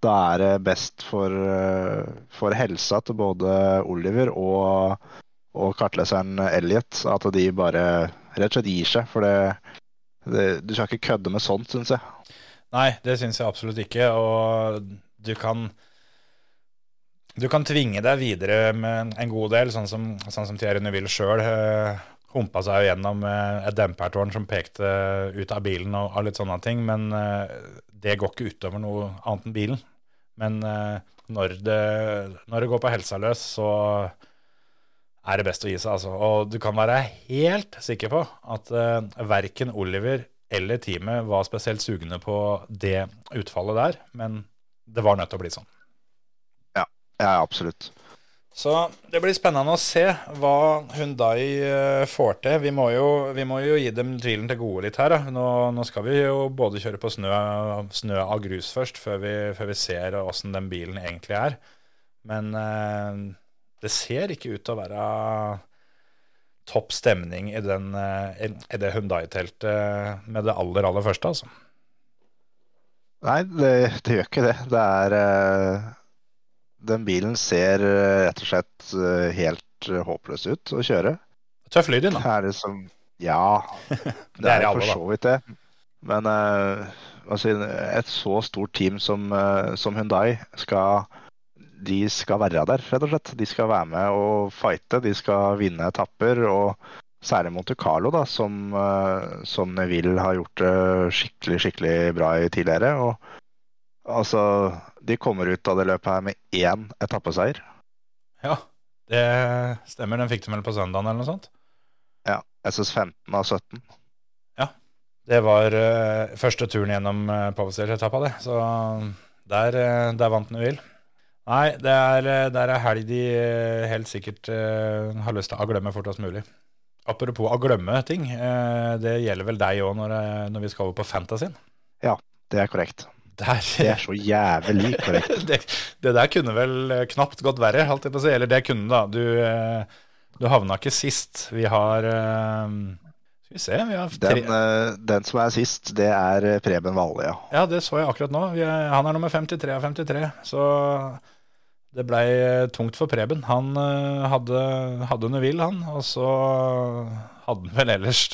da er det best for, eh, for helsa til både Oliver og og kartleseren Elliot at de bare rett og slett gir seg. For det, det, du skal ikke kødde med sånt, syns jeg. Nei, det syns jeg absolutt ikke. Og du kan Du kan tvinge deg videre med en god del, sånn som, sånn som Thierry Neuville sjøl humpa seg jo gjennom uh, et dempertårn som pekte ut av bilen og, litt sånne ting. Men eh, det går ikke utover noe annet enn bilen. Men når det, når det går på helsa løs, så er det best å gi seg, altså. Og du kan være helt sikker på at uh, verken Oliver eller teamet var spesielt sugne på det utfallet der, men det var nødt til å bli sånn. Ja, ja absolutt. Så det blir spennende å se hva Hundai uh, får til. Vi må, jo, vi må jo gi dem tvilen til gode litt her. Nå, nå skal vi jo både kjøre på snø, snø av grus først, før vi, før vi ser åssen den bilen egentlig er. Men eh, det ser ikke ut til å være topp stemning i, den, i det Hundai-teltet med det aller, aller første, altså. Nei, det, det gjør ikke det. Det er uh, Den bilen ser uh, rett og slett uh, helt håpløs ut å kjøre. Tøff lyd inn, da. Er det som Ja, det, er for så vidt det. Men altså, et så stort team som, som Hundai skal de skal være der, rett og slett. De skal være med og fighte. De skal vinne etapper. Og særlig Monte Carlo, da, som, uh, som Neville har gjort det skikkelig skikkelig bra i tidligere. Og altså De kommer ut av det løpet her med én etappeseier. Ja, det stemmer. Den fikk de vel på søndagen eller noe sånt? Ja. SS15 av 17. Ja. Det var uh, første turen gjennom uh, Powerstairs-etappa, det. Så der, uh, der vant Neville. Nei, det er, der er helg de uh, helt sikkert eh, har lyst til å glemme fortest mulig. Apropos å glemme ting, eh, det gjelder vel deg òg når, eh, når vi skal over på Fantasyen. Ja, det er korrekt. Der, Det er så jævlig korrekt. det, det der kunne vel eh, knapt gått verre, holdt jeg på å si. Eller det kunne da. Du, eh, du havna ikke sist. Vi har eh, Skal vi se, vi har tre Den, den som er sist, det er Preben Valle, ja. Ja, det så jeg akkurat nå. Er, han er nummer 53 av 53. Så det blei tungt for Preben. Han hadde, hadde Neville, han. Og så hadde han vel ellers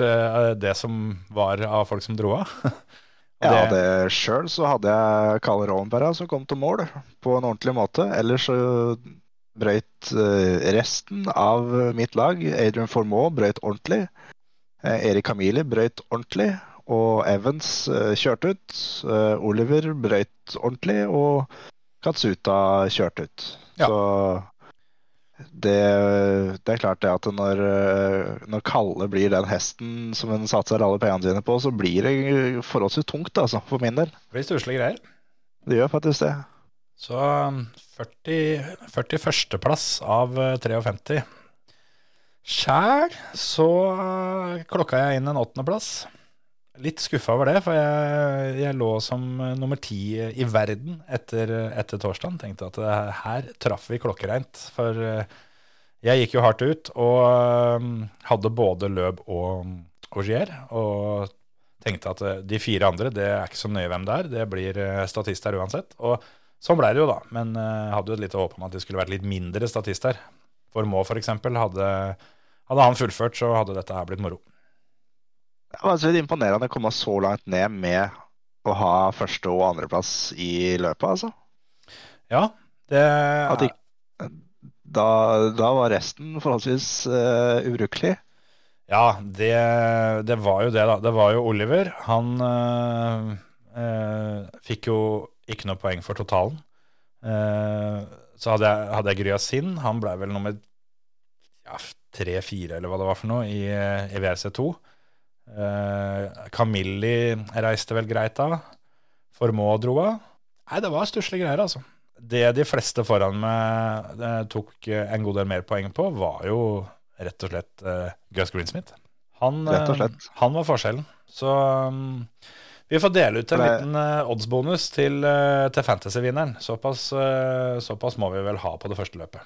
det som var av folk som dro av. Ja, det- det sjøl så hadde jeg Kalle Rovenberg som kom til mål på en ordentlig måte. Ellers så brøyt eh, resten av mitt lag. Adrian Formoe brøyt ordentlig. Eh, Erik Camili brøyt ordentlig. Og Evans eh, kjørte ut. Oliver brøyt ordentlig. Og Katsuta kjørte ut. Ja. Så det, det er klart det at når, eh, når Kalle blir den hesten som hun satser alle pengene sine på, så blir det forholdsvis tungt altså, for min del. Det blir stusslige greier. Det gjør faktisk det. Så um, 40, 41. av eh, 53. Sjæl så klokka jeg inn en åttendeplass. Litt skuffa over det, for jeg, jeg lå som uh, nummer ti i verden etter, etter torsdagen. Tenkte at uh, her traff vi klokkereint. For jeg gikk jo hardt ut og hadde både løp og, Augier, og tenkte at eh, de fire andre, det er ikke så nøye hvem det er, det blir eh, statister uansett. Og sånn ble det jo da, men jeg hadde jo et lite håp om at det skulle vært litt mindre statister. For Må eksempel, hadde, hadde han fullført, så hadde dette her blitt moro. Det var altså litt imponerende å komme så langt ned med å ha første- og andreplass i løpet, altså. Ja, det At ikke, da, da var resten forholdsvis uh, ubrukelig. Ja, det, det var jo det, da. Det var jo Oliver. Han øh, øh, fikk jo ikke noe poeng for totalen. Uh, så hadde jeg, hadde jeg Gryasin. Han ble vel nummer ja, tre-fire, eller hva det var for noe, i, i WRC2. Uh, Camilli reiste vel greit av. Formå dro av. Nei, det var stusslige greier, altså. Det de fleste foran meg eh, tok en god del mer poeng på, var jo rett og slett uh, Gus Greensmith. Han, Rett og slett. eh, han var forskjellen. Så um, vi får dele ut en Nei. liten uh, oddsbonus til, uh, til Fantasy-vinneren. Såpass, uh, såpass må vi vel ha på det første løpet.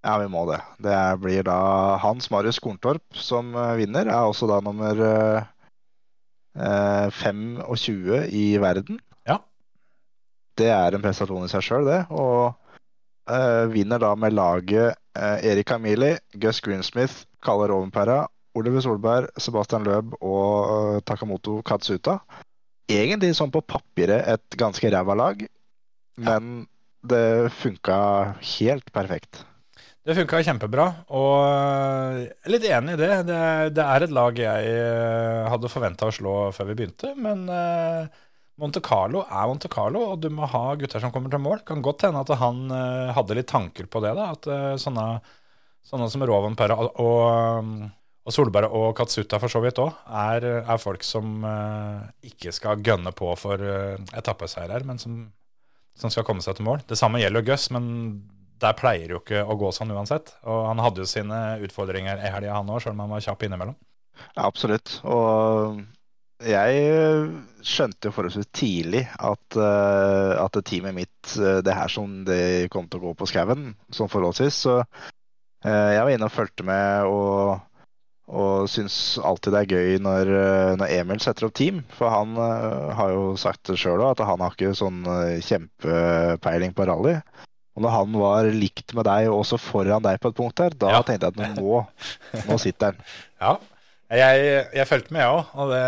Ja, vi må det. Det blir da Hans Marius Korntorp som eh, vinner. Er også da nummer eh, eh, 25 i verden. Ja. Det er en prestasjon i seg sjøl, det. Og eh, vinner da med laget eh, Erik Amili, Gus Greensmith, Kalle Rovenpera, Oliver Solberg, Sebastian Løb og eh, Takamoto Katsuta. Egentlig sånn på papiret et ganske ræva lag, men det funka helt perfekt. Det funka kjempebra, og jeg er litt enig i det. Det, det er et lag jeg eh, hadde forventa å slå før vi begynte, men eh, Monte Carlo er Monte Carlo, og du må ha gutter som kommer til mål. Kan godt hende at han eh, hadde litt tanker på det, da. At eh, sånne, sånne som Rovan Perra og, og, Solberg og Katsuta for så vidt òg, er, er folk som eh, ikke skal gønne på for etappeseier her, men som, som skal komme seg til mål. Det samme gjelder Gus, men der pleier jo ikke å gå sånn uansett. Og han hadde jo sine utfordringer i helga, han òg, sjøl om han var kjapp innimellom. Ja, absolutt. Og jeg skjønte jo forholdsvis tidlig at, uh, at teamet mitt eh, Det her som det kom til å gå på skauen, sånn forholdsvis. Så uh, jeg var inne og fulgte med og, og syns alltid det er gøy når, når Emil setter opp team. For han uh, har jo sagt det sjøl òg, at han har ikke sånn kjempepeiling på rally. Og når han var likt med deg, og også foran deg på et punkt der, da Ja. tenkte jeg at nå, nå sitter han. Ja, jeg, jeg fulgte med, jeg òg, og det,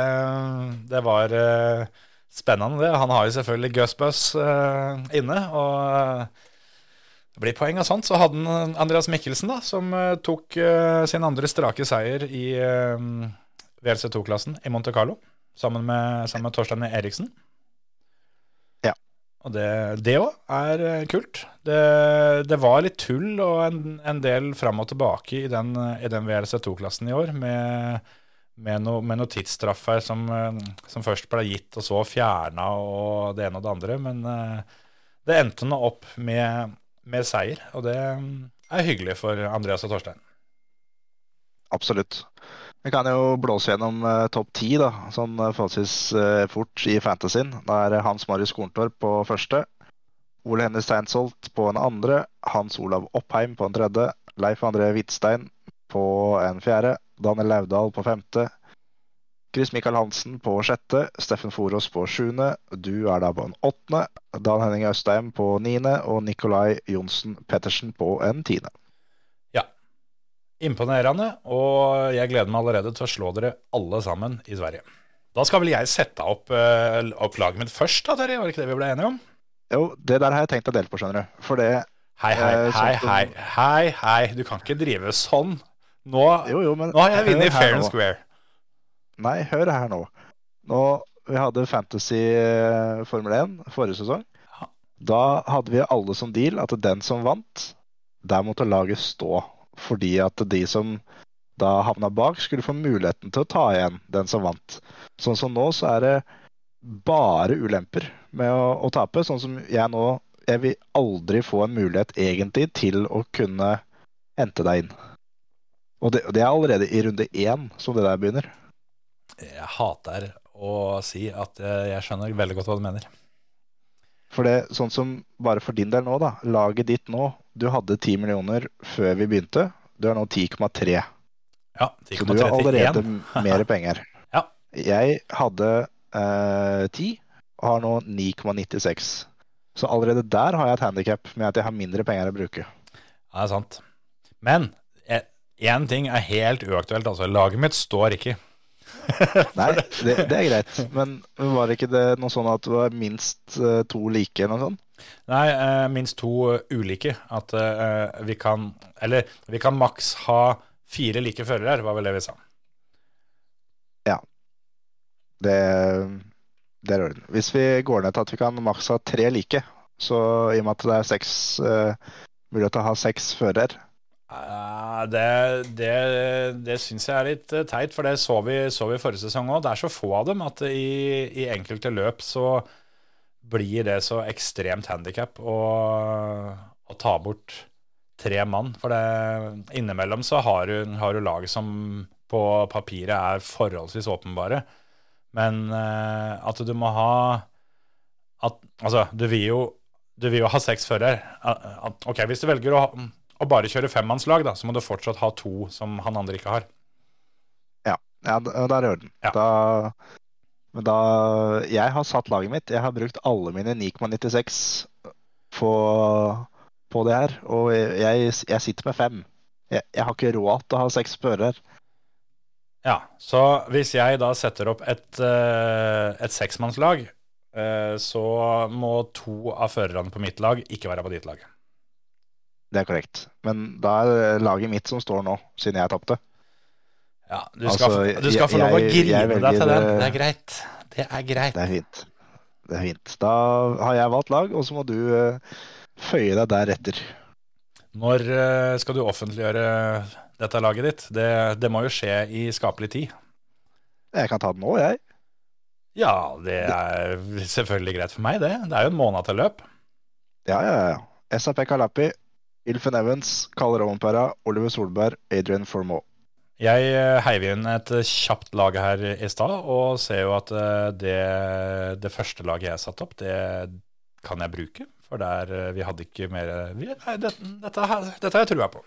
det var uh, spennende, det. Han har jo selvfølgelig Gusbus uh, inne, og uh, det blir poeng av sånt. Så hadde han Andreas Mikkelsen, da, som eh, tok eh, sin andre strake seier i uh, VLC2-klassen i Monte Carlo, sammen med, sammen med Torstein Eriksen. Og det òg er eh, kult. Det, det var litt tull og en, en del fram og tilbake i den, i den VLC2-klassen i år, med, med noe, med noe tidsstraffer som, eh, som først ble gitt og så fjerna og det ene og det andre. Men eh, det endte nå opp med, med seier, og det er hyggelig for Andreas og Torstein. Absolutt. Vi kan jo blåse gjennom uh, topp ti, da, sånn uh, forholdsvis uh, fort i fantasyen. Da er Hans Marius Korntorp på første. Ole Henny Steinsholt på en andre. Hans Olav Oppheim på en tredje. Leif André Hvitstein på en fjerde. Daniel Laudal på femte. Chris Michael Hansen på sjette. Steffen Forås på sjuende. Du er da på en åttende. Dan Henning Østheim på niende. Og Nikolai Johnsen Pettersen på en tiende. Imponerende, og jeg gleder meg allerede til å slå dere alle sammen i Sverige. Da skal vel jeg sette opp, uh, opp laget mitt først, da, Terje? Var det ikke det vi ble enige om? Jo, det der har jeg tenkt å dele på, skjønner du. For det Hei, hei, Eh, hei, sånn hei, hei, hei. Du kan ikke drive sånn. Nå, Jo, jo, men nå har jeg vunnet fair and square. Nei, hør her nå. Nå, Vi hadde Fantasy eh, Formel 1 forrige sesong. Da hadde vi alle som deal at den som vant, der måtte laget stå. Fordi at de som da havna bak, skulle få muligheten til å ta igjen den som vant. Sånn som nå, så er det bare ulemper med å, å tape. Sånn som jeg nå Jeg vil aldri få en mulighet egentlig til å kunne hente deg inn. Og det, det er allerede i runde én som det der begynner. Jeg hater å si at eh, jeg skjønner veldig godt hva du mener. For det, sånn som bare for din del nå, da. Laget ditt nå. Du hadde 10 millioner før vi begynte. Du er nå 10,3. Ja, Så du har allerede mer penger. Ja. Jeg hadde eh, 10 og har nå 9,96. Så allerede der har jeg et handikap med at jeg har mindre penger å bruke. Ja, det er sant. Men én ting er helt uaktuelt. altså Laget mitt står ikke. Nei, det, det er greit. Men var det ikke det noe sånn at det var minst eh, to like noe sånt? Nei, eh, minst to ulike. At eh, vi kan Eller vi kan maks ha fire like førere, var vel det vi sa. Det, det er orden. Hvis vi går ned til at vi kan maks ha tre like, så i og med at det er seks eh, mulighet til å ha seks fører Eh, det det, det syns jeg er litt eh, teit, for det så vi, så vi forrige sesong òg. Det er så få av dem at i, i enkelte løp så blir det så ekstremt handikap å, å ta bort tre mann. For det, innimellom så har du, har du lag som på papiret er forholdsvis åpenbare. Men eh, at du må ha at, Altså, du vil jo, du vil jo ha seks at- Ok, hvis du velger å, å bare kjøre femmannslag, da, så må du fortsatt ha to som han andre ikke har. Ja, ja da er orden. Ja. Da, men da Jeg har satt laget mitt. Jeg har brukt alle mine 9,96 på, på det her. Og jeg, jeg sitter med fem. Jeg, jeg har ikke råd til å ha seks spørrer. Ja, så hvis jeg da setter opp et, eh, et seksmannslag, eh, så må to av førerne på mitt lag ikke være på ditt lag. Det er korrekt. Men da er laget mitt som står nå, siden jeg tapte. Ja, du skal, Altså, du skal få lov å grine deg til den. eh, Det er greit. Det er greit. Det er fint. Det er fint. Da har jeg valgt lag, og så må du eh, føye deg deretter. Når eh, skal du offentliggjøre dette laget ditt? Det, det må jo skje i skapelig tid. Jeg kan ta det nå, jeg. Ja, det er selvfølgelig greit for meg, det. Det er jo en måned til løp. Ja, ja, ja. SAP Kalapi, Ilfen Evans, Kalle Rovenpera, Oliver Solberg, Adrian Formoe. Jeg eh, heiv inn et kjapt lag her i stad, og ser jo at eh, det, det første laget jeg satte opp, det kan jeg bruke. For der eh, vi hadde ikke mer vi, Nei, det, dette, dette har jeg trua på.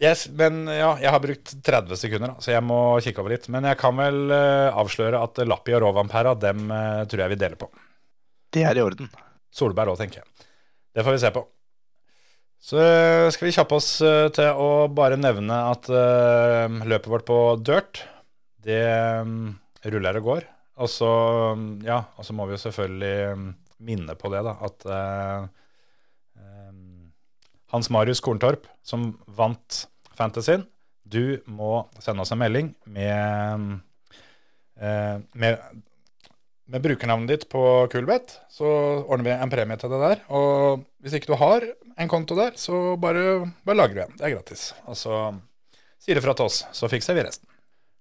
Yes, men ja, jeg har brukt 30 sekunder, så jeg må kikke over litt. Men jeg kan vel avsløre at Lappi og Rovanpera, dem tror jeg vi deler på. Det er i orden. Solberg òg, tenker jeg. Det får vi se på. Så eh, skal vi kjappe oss eh, til å bare nevne at eh, løpet vårt på dirt, det mm, ruller og går. Og så, mm, ja, må vi jo selvfølgelig mm, minne på det, da, at uh, um, Hans Marius Korntorp, som vant Fantasyen, du må sende oss en melding med, uh, med med brukernavnet ditt på Kulbeth, så ordner vi en premie til det der. Og hvis ikke du har en konto der, så bare, bare lager du en. Det er gratis. Og så sier du fra til oss, så fikser vi resten.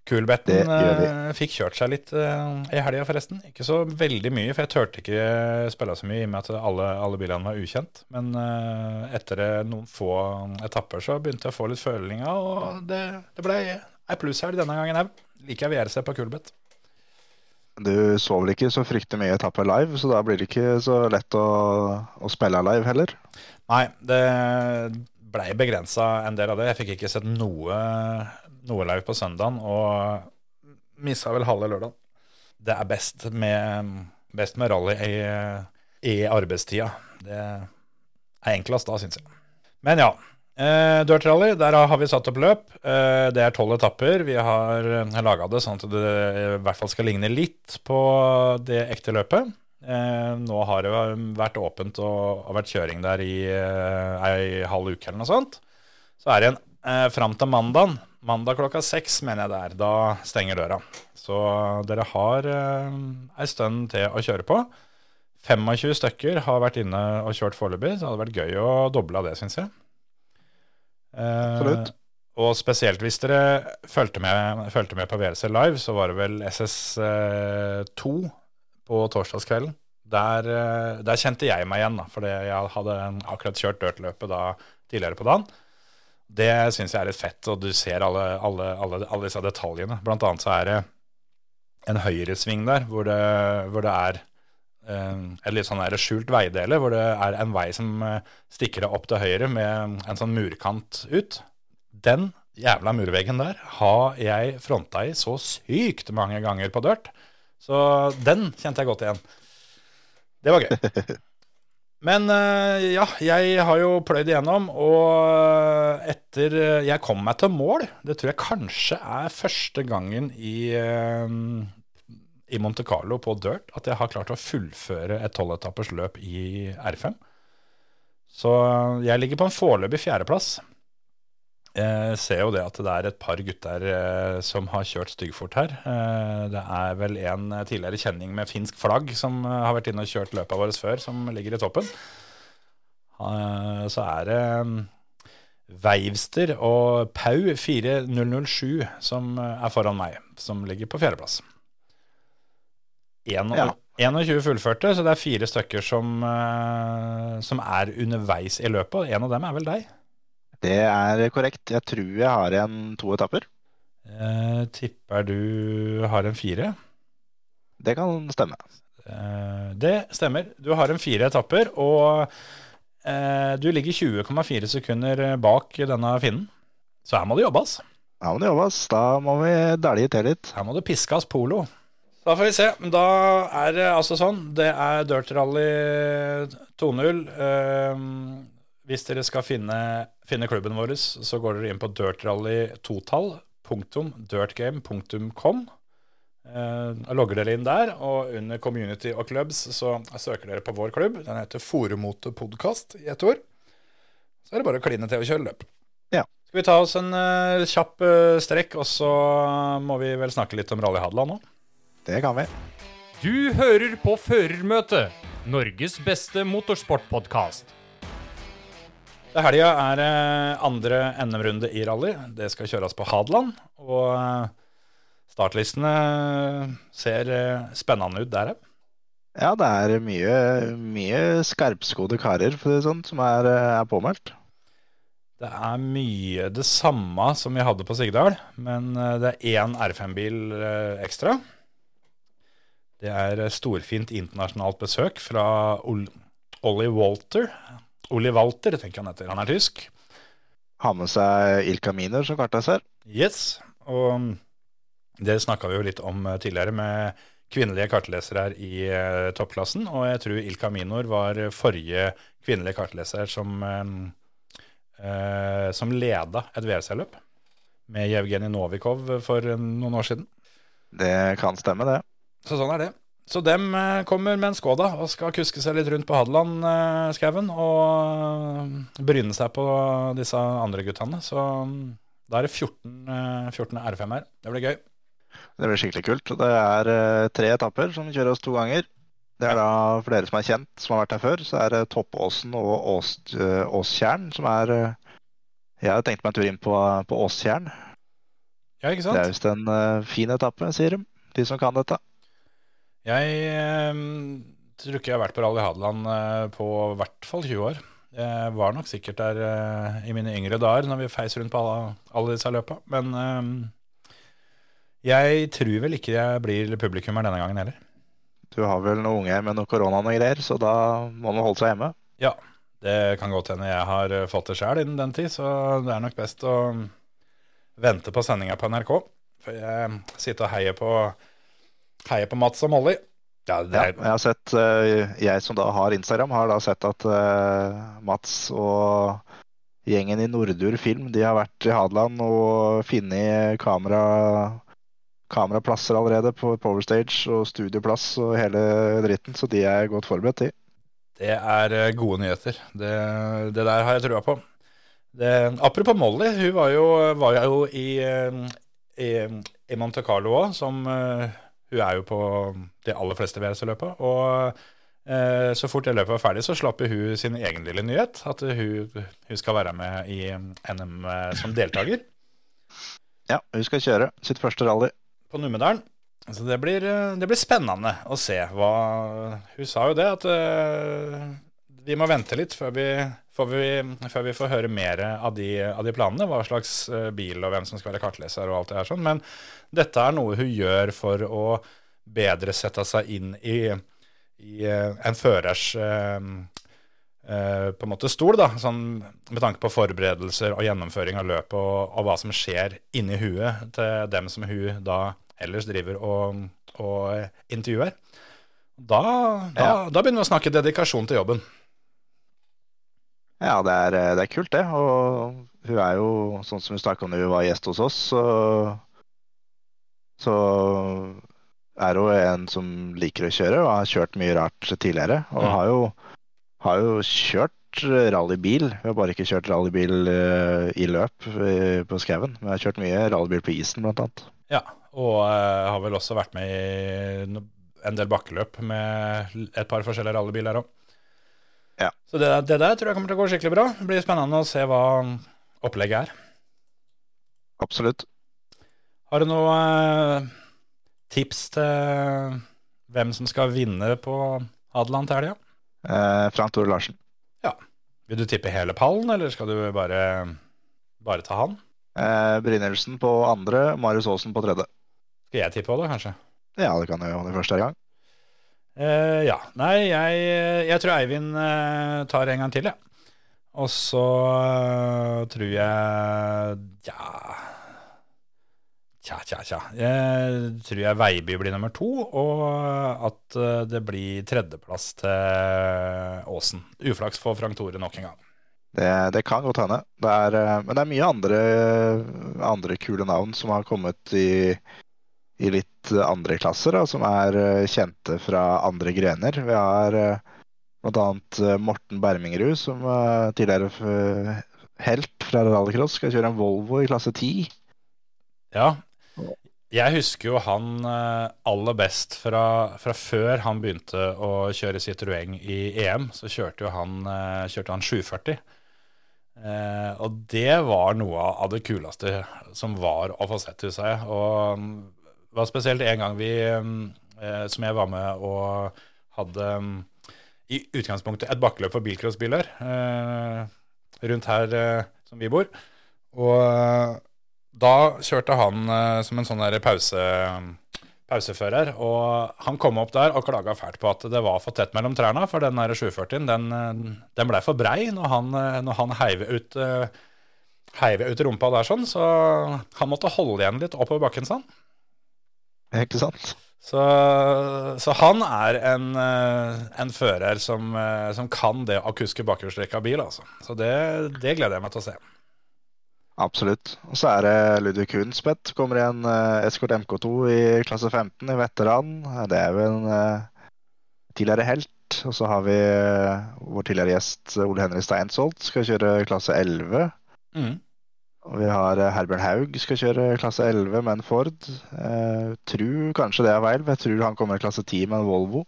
Kulbetten eh, fikk kjørt seg litt eh, i helga, forresten. Ikke så veldig mye, for jeg turte ikke spille så mye i og med at alle, alle bilene var ukjent. Men eh, etter noen få etapper så begynte jeg å få litt følinga, og det, det blei ei plusshelg denne gangen òg. Liker jeg seg på Kulbeth. Du så vel ikke så fryktelig mye etapper live, så da blir det ikke så lett å, å spille live heller. Nei, det blei begrensa en del av det. Jeg fikk ikke sett noe, noe live på søndagen, og missa vel halve lørdagen. Det er best med, best med rally i, i arbeidstida. Det er enklest da, syns jeg. Men ja. Eh, Dirtrally, der har vi satt opp løp. Eh, det er tolv etapper. Vi har laga det sånn at det i hvert fall skal ligne litt på det ekte løpet. Eh, nå har det vært åpent og, og vært kjøring der i eh, ei halv uke eller noe sånt. Så er det en eh, fram til mandag. Mandag klokka seks, mener jeg det er. Da stenger døra. Så dere har eh, stund til å kjøre på. 25 stykker har vært inne og kjørt foreløpig, så det hadde vært gøy å doble av det, syns jeg. Eh, Absolutt. og spesielt hvis dere fulgte med, fulgte med på VRC Live, så var det vel SS2 på torsdagskvelden. Der, eh, der kjente jeg meg igjen, da, fordi jeg hadde akkurat kjørt dirtløpet da tidligere på dagen. Det syns jeg er litt fett, og du ser alle, alle, alle, alle disse detaljene. Blant annet så er det en høyresving der hvor det, hvor det er eh, et litt sånn skjult veidele, hvor det er en vei som eh, stikker opp til høyre med en sånn murkant ut. Den jævla murveggen der har jeg fronta i så sykt mange ganger på dirt. Så den kjente jeg godt igjen. Det var gøy. Men eh, ja, jeg har jo pløyd igjennom, og etter eh, jeg kom meg til mål Det tror jeg kanskje er første gangen i, eh, i Monte Carlo på dirt at jeg har klart å fullføre et tolvetappers løp i R5. Så jeg ligger på en foreløpig fjerdeplass. Jeg ser jo det at det er et par gutter eh, som har kjørt styggfort her. Eh, det er vel en tidligere kjenning med finsk flagg som eh, har vært inne og kjørt løpet vårt før, som ligger i toppen. Eh, så er det Veivster og Pau 4007 som eh, er foran meg, som ligger på fjerdeplass. En- Ja. 21 fullførte, så det er fire stykker som, eh, som er underveis i løpet. En av dem er vel deg? Det er korrekt. Jeg tror jeg har igjen to etapper. Eh, tipper du har en fire. Det kan stemme. Eh, det stemmer. Du har en fire etapper, og eh, du ligger 20,4 sekunder bak denne finnen. Så her må det jobbes. Her må det jobbes. Da må vi dælje til litt. Her må det piskes polo. Da får vi se. Da er det altså sånn. Det er Dirt Rally 2.0. Eh, hvis dere skal finne, finne klubben vår, så går dere inn på Dirt Rally totall. Punktum, Eh, logger dere inn der, og under community og clubs så søker dere på vår klubb. Den heter Foremote Podcast i ett ord. Så er det bare å kline til og kjøre løp. Ja. Skal vi ta oss en uh, kjapp uh, strekk, og så må vi vel snakke litt om Rally Hadeland nå? Det kan vi. Du hører på Førermøtet, Norges beste motorsportpodkast. Det helga er andre NM-runde i rally. Det skal kjøres på Hadeland. Og eh, startlistene ser eh, spennende ut der òg. Ja, det er mye, mye skarpskodde karer for det sånn, som er, er påmeldt. Det er mye det samme som vi hadde på Sigdal, men eh, det er én R5-bil eh, ekstra. Det er eh, storfint internasjonalt besøk fra Olli Walter. Olli Walter, tenker han heter. Han er tysk. Har med seg Ilka Miner som kartleser. Yes, og mm, det snakka vi jo litt om eh, tidligere med kvinnelige kartlesere her i eh, toppklassen, og jeg tror Ilka Minor var forrige kvinnelige kartleser som, eh, som leda et WRC-løp med Jevgenij Novikov for noen år siden. Det kan stemme, det. Så sånn er det. Så dem eh, kommer med en Skoda og skal kuske seg litt rundt på Hadeland-skauen og eh, bryne seg på disse andre guttene. Så da er det 14, eh, 14 R5 her. Det blir gøy. Det blir skikkelig kult. Det er eh, tre etapper som kjører oss to ganger. Det er da, for dere som er kjent, som har vært her før, så er det Toppåsen og Ås, eh, Åstjern som er eh, Jeg har tenkt meg en tur inn på, på Åstjern. Ja, ikke sant? Det er visst en eh, fin etappe, sier de. De som kan dette. Jeg eh, tror ikke jeg har vært på Rally Hadeland eh, på i hvert fall 20 år. Jeg var nok sikkert der eh, i mine yngre dager når vi feis rundt på alle, alle disse løpa. Men eh, jeg tror vel ikke jeg blir publikummer denne gangen heller. Du har vel noen unge med noe korona og greier, så da må man holde seg hjemme. Ja, det kan godt hende jeg har eh, fått det sjøl innen den tid, så det er nok best å vente på sendinga på NRK. For jeg sitter og heier på, heier på Mats og Molly. Ja, det Ja, jeg har sett, eh, jeg som da har Instagram, har da sett at eh, Mats og gjengen i Nordur Film de har vært i Hadeland og funnet kamera, kameraplasser allerede på Power Stage og studioplass og hele dritten, så de er godt forberedt, de. Det er eh, gode nyheter. Det, det der har jeg trua på. Det, apropos Molly, hun var jo, var jo i, i, i Monte Carlo òg, som Hun er jo på de aller fleste WRC-løpa. Og eh, så fort det løpet var ferdig, så slapp hun sin egen lille nyhet. At hun, hun skal være med i NM eh, som deltaker Ja, hun skal kjøre sitt første rally. på Numedalen. Så det blir, eh, det blir spennende å se hva Hun sa jo det, at eh, vi må vente litt før vi, før vi, før vi får høre mer av de, av de planene. Hva slags eh, bil og hvem som skal være kartleser og alt det her sånn. Men dette er noe hun gjør for å bedre sette seg inn i, i eh, en førers eh, eh, på en måte stol, da, sånn, med tanke på forberedelser og gjennomføring av løpet og, og hva som skjer inni huet til dem som hun da ellers driver og, og intervjuer. Da, da, Ja. da begynner vi å snakke dedikasjon til jobben. Ja, det er, det er kult, det. Og hun er jo, sånn som vi snakka om da hun var gjest hos oss, så, så er hun en som liker å kjøre og har kjørt mye rart tidligere. Og Mm. har, jo, har jo kjørt rallybil. Hun har bare ikke kjørt rallybil eh, i løp eh, på skauen. Men har kjørt mye rallybil på isen, blant annet. Ja, og eh, har vel også vært med i en del bakkeløp med et par forskjellige rallybiler òg. Ja. Så det, det der tror jeg kommer til å gå skikkelig bra. Det blir spennende å se hva opplegget er. Absolutt. Har du noe eh, tips til hvem som skal vinne på Hadeland til helga? Eh, Frank Tore Larsen. Ja. Vil du tippe hele pallen, eller skal du bare, bare ta han? Eh, Brynildsen på andre, Marius Aasen på tredje. Skal jeg tippe òg, da, kanskje? Ja, det kan jeg jo det første gang. Eh, ja. Nei, jeg, jeg tror Eivind uh, tar en gang til, jeg. Og så uh, tror jeg Ja Tja, tja, tja. Jeg tror jeg Veiby blir nummer to, og at det blir tredjeplass til Åsen. Uflaks for Frank Tore nok en gang. Det, det kan godt hende. Men det er mye andre, andre kule navn som har kommet i, i litt andre klasser, da, som er eh, kjente fra andre grener. Vi har bl.a. eh, Morten Bermingerud, som eh, tidligere helt fra rallycross, skal kjøre en Volvo i klasse 10. Ja. Jeg husker jo han eh, aller best fra, fra før han begynte å kjøre Citroën i EM. Så kjørte jo han, eh, kjørte han 740. Eh, og det var noe av det kuleste som var å få sett, husker jeg. Og var spesielt en gang vi, mm, eh, som jeg var med og hadde mm, i utgangspunktet et bakkeløp for bilcrossbiler eh, rundt her eh, som vi bor. Og eh, da kjørte han eh, som en sånn pause, pausefører, og han kom opp der og klaga fælt på at det var for tett mellom trærne, for den der 740-en, den, eh, den blei for brei når han, eh, når han heiv ut, eh, ut rumpa der sånn, så han måtte holde igjen litt oppover bakken, han. Ikke sant? Så, så han er en, eh, en fører som, eh, som kan det å kuske bakhjulstrekk av bil, altså. Så det, det gleder jeg meg til å se. Absolutt. Og så er det Ludvig Kunspett. Kommer i en uh, Escort MK2 i klasse 15 i veteran. Det er jo en tidligere helt. Og så har vi vår tidligere gjest Ole Henri Steinsholt. Skal kjøre klasse 11. Mm. Vi har eh, Herbjørn Haug skal kjøre klasse 11 med en Ford. Eh, tror kanskje det er feil, for jeg tror han kommer i klasse 10 med en Volvo.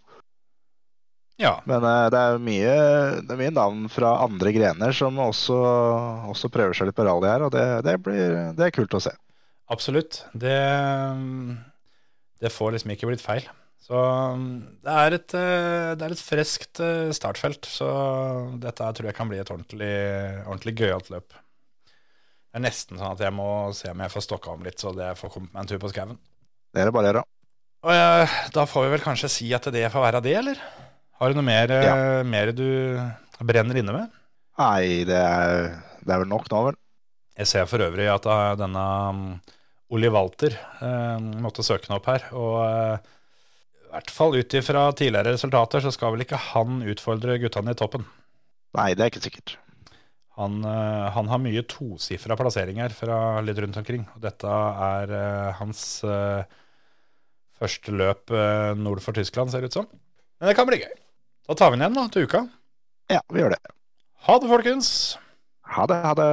Ja. Men eh, det, er mye, det er mye navn fra andre grener som også, også prøver seg litt på rally her, og det, det, blir, det er kult å se. Absolutt. Det, det får liksom ikke blitt feil. Så det er et, eh, det er et friskt startfelt. Så dette tror jeg kan bli et ordentlig, ordentlig gøyalt løp. Det er nesten sånn at jeg må se om jeg får stokka om litt, så det får kommet meg en tur på skauen. Det er det bare å gjøre. Og ja, da får vi vel kanskje si at det får være det, eller? Har du noe mer, eh, Ja. mer du brenner inne med? Nei, det er, det er vel nok nå, vel. Jeg ser for øvrig at eh, denne Oli Walter eh, måtte søke den opp her. Og eh, i hvert fall ut ifra tidligere resultater, så skal vel ikke han utfordre guttene i toppen. Nei, det er ikke sikkert. Han, eh, han har mye tosifra plasseringer fra litt rundt omkring. Dette er eh, hans eh, første løp nord for Tyskland, ser det ut som. Men det kan bli gøy. Da tar vi den igjen da, til uka. Ja, vi gjør det. Ha det, folkens! Ha det, ha det.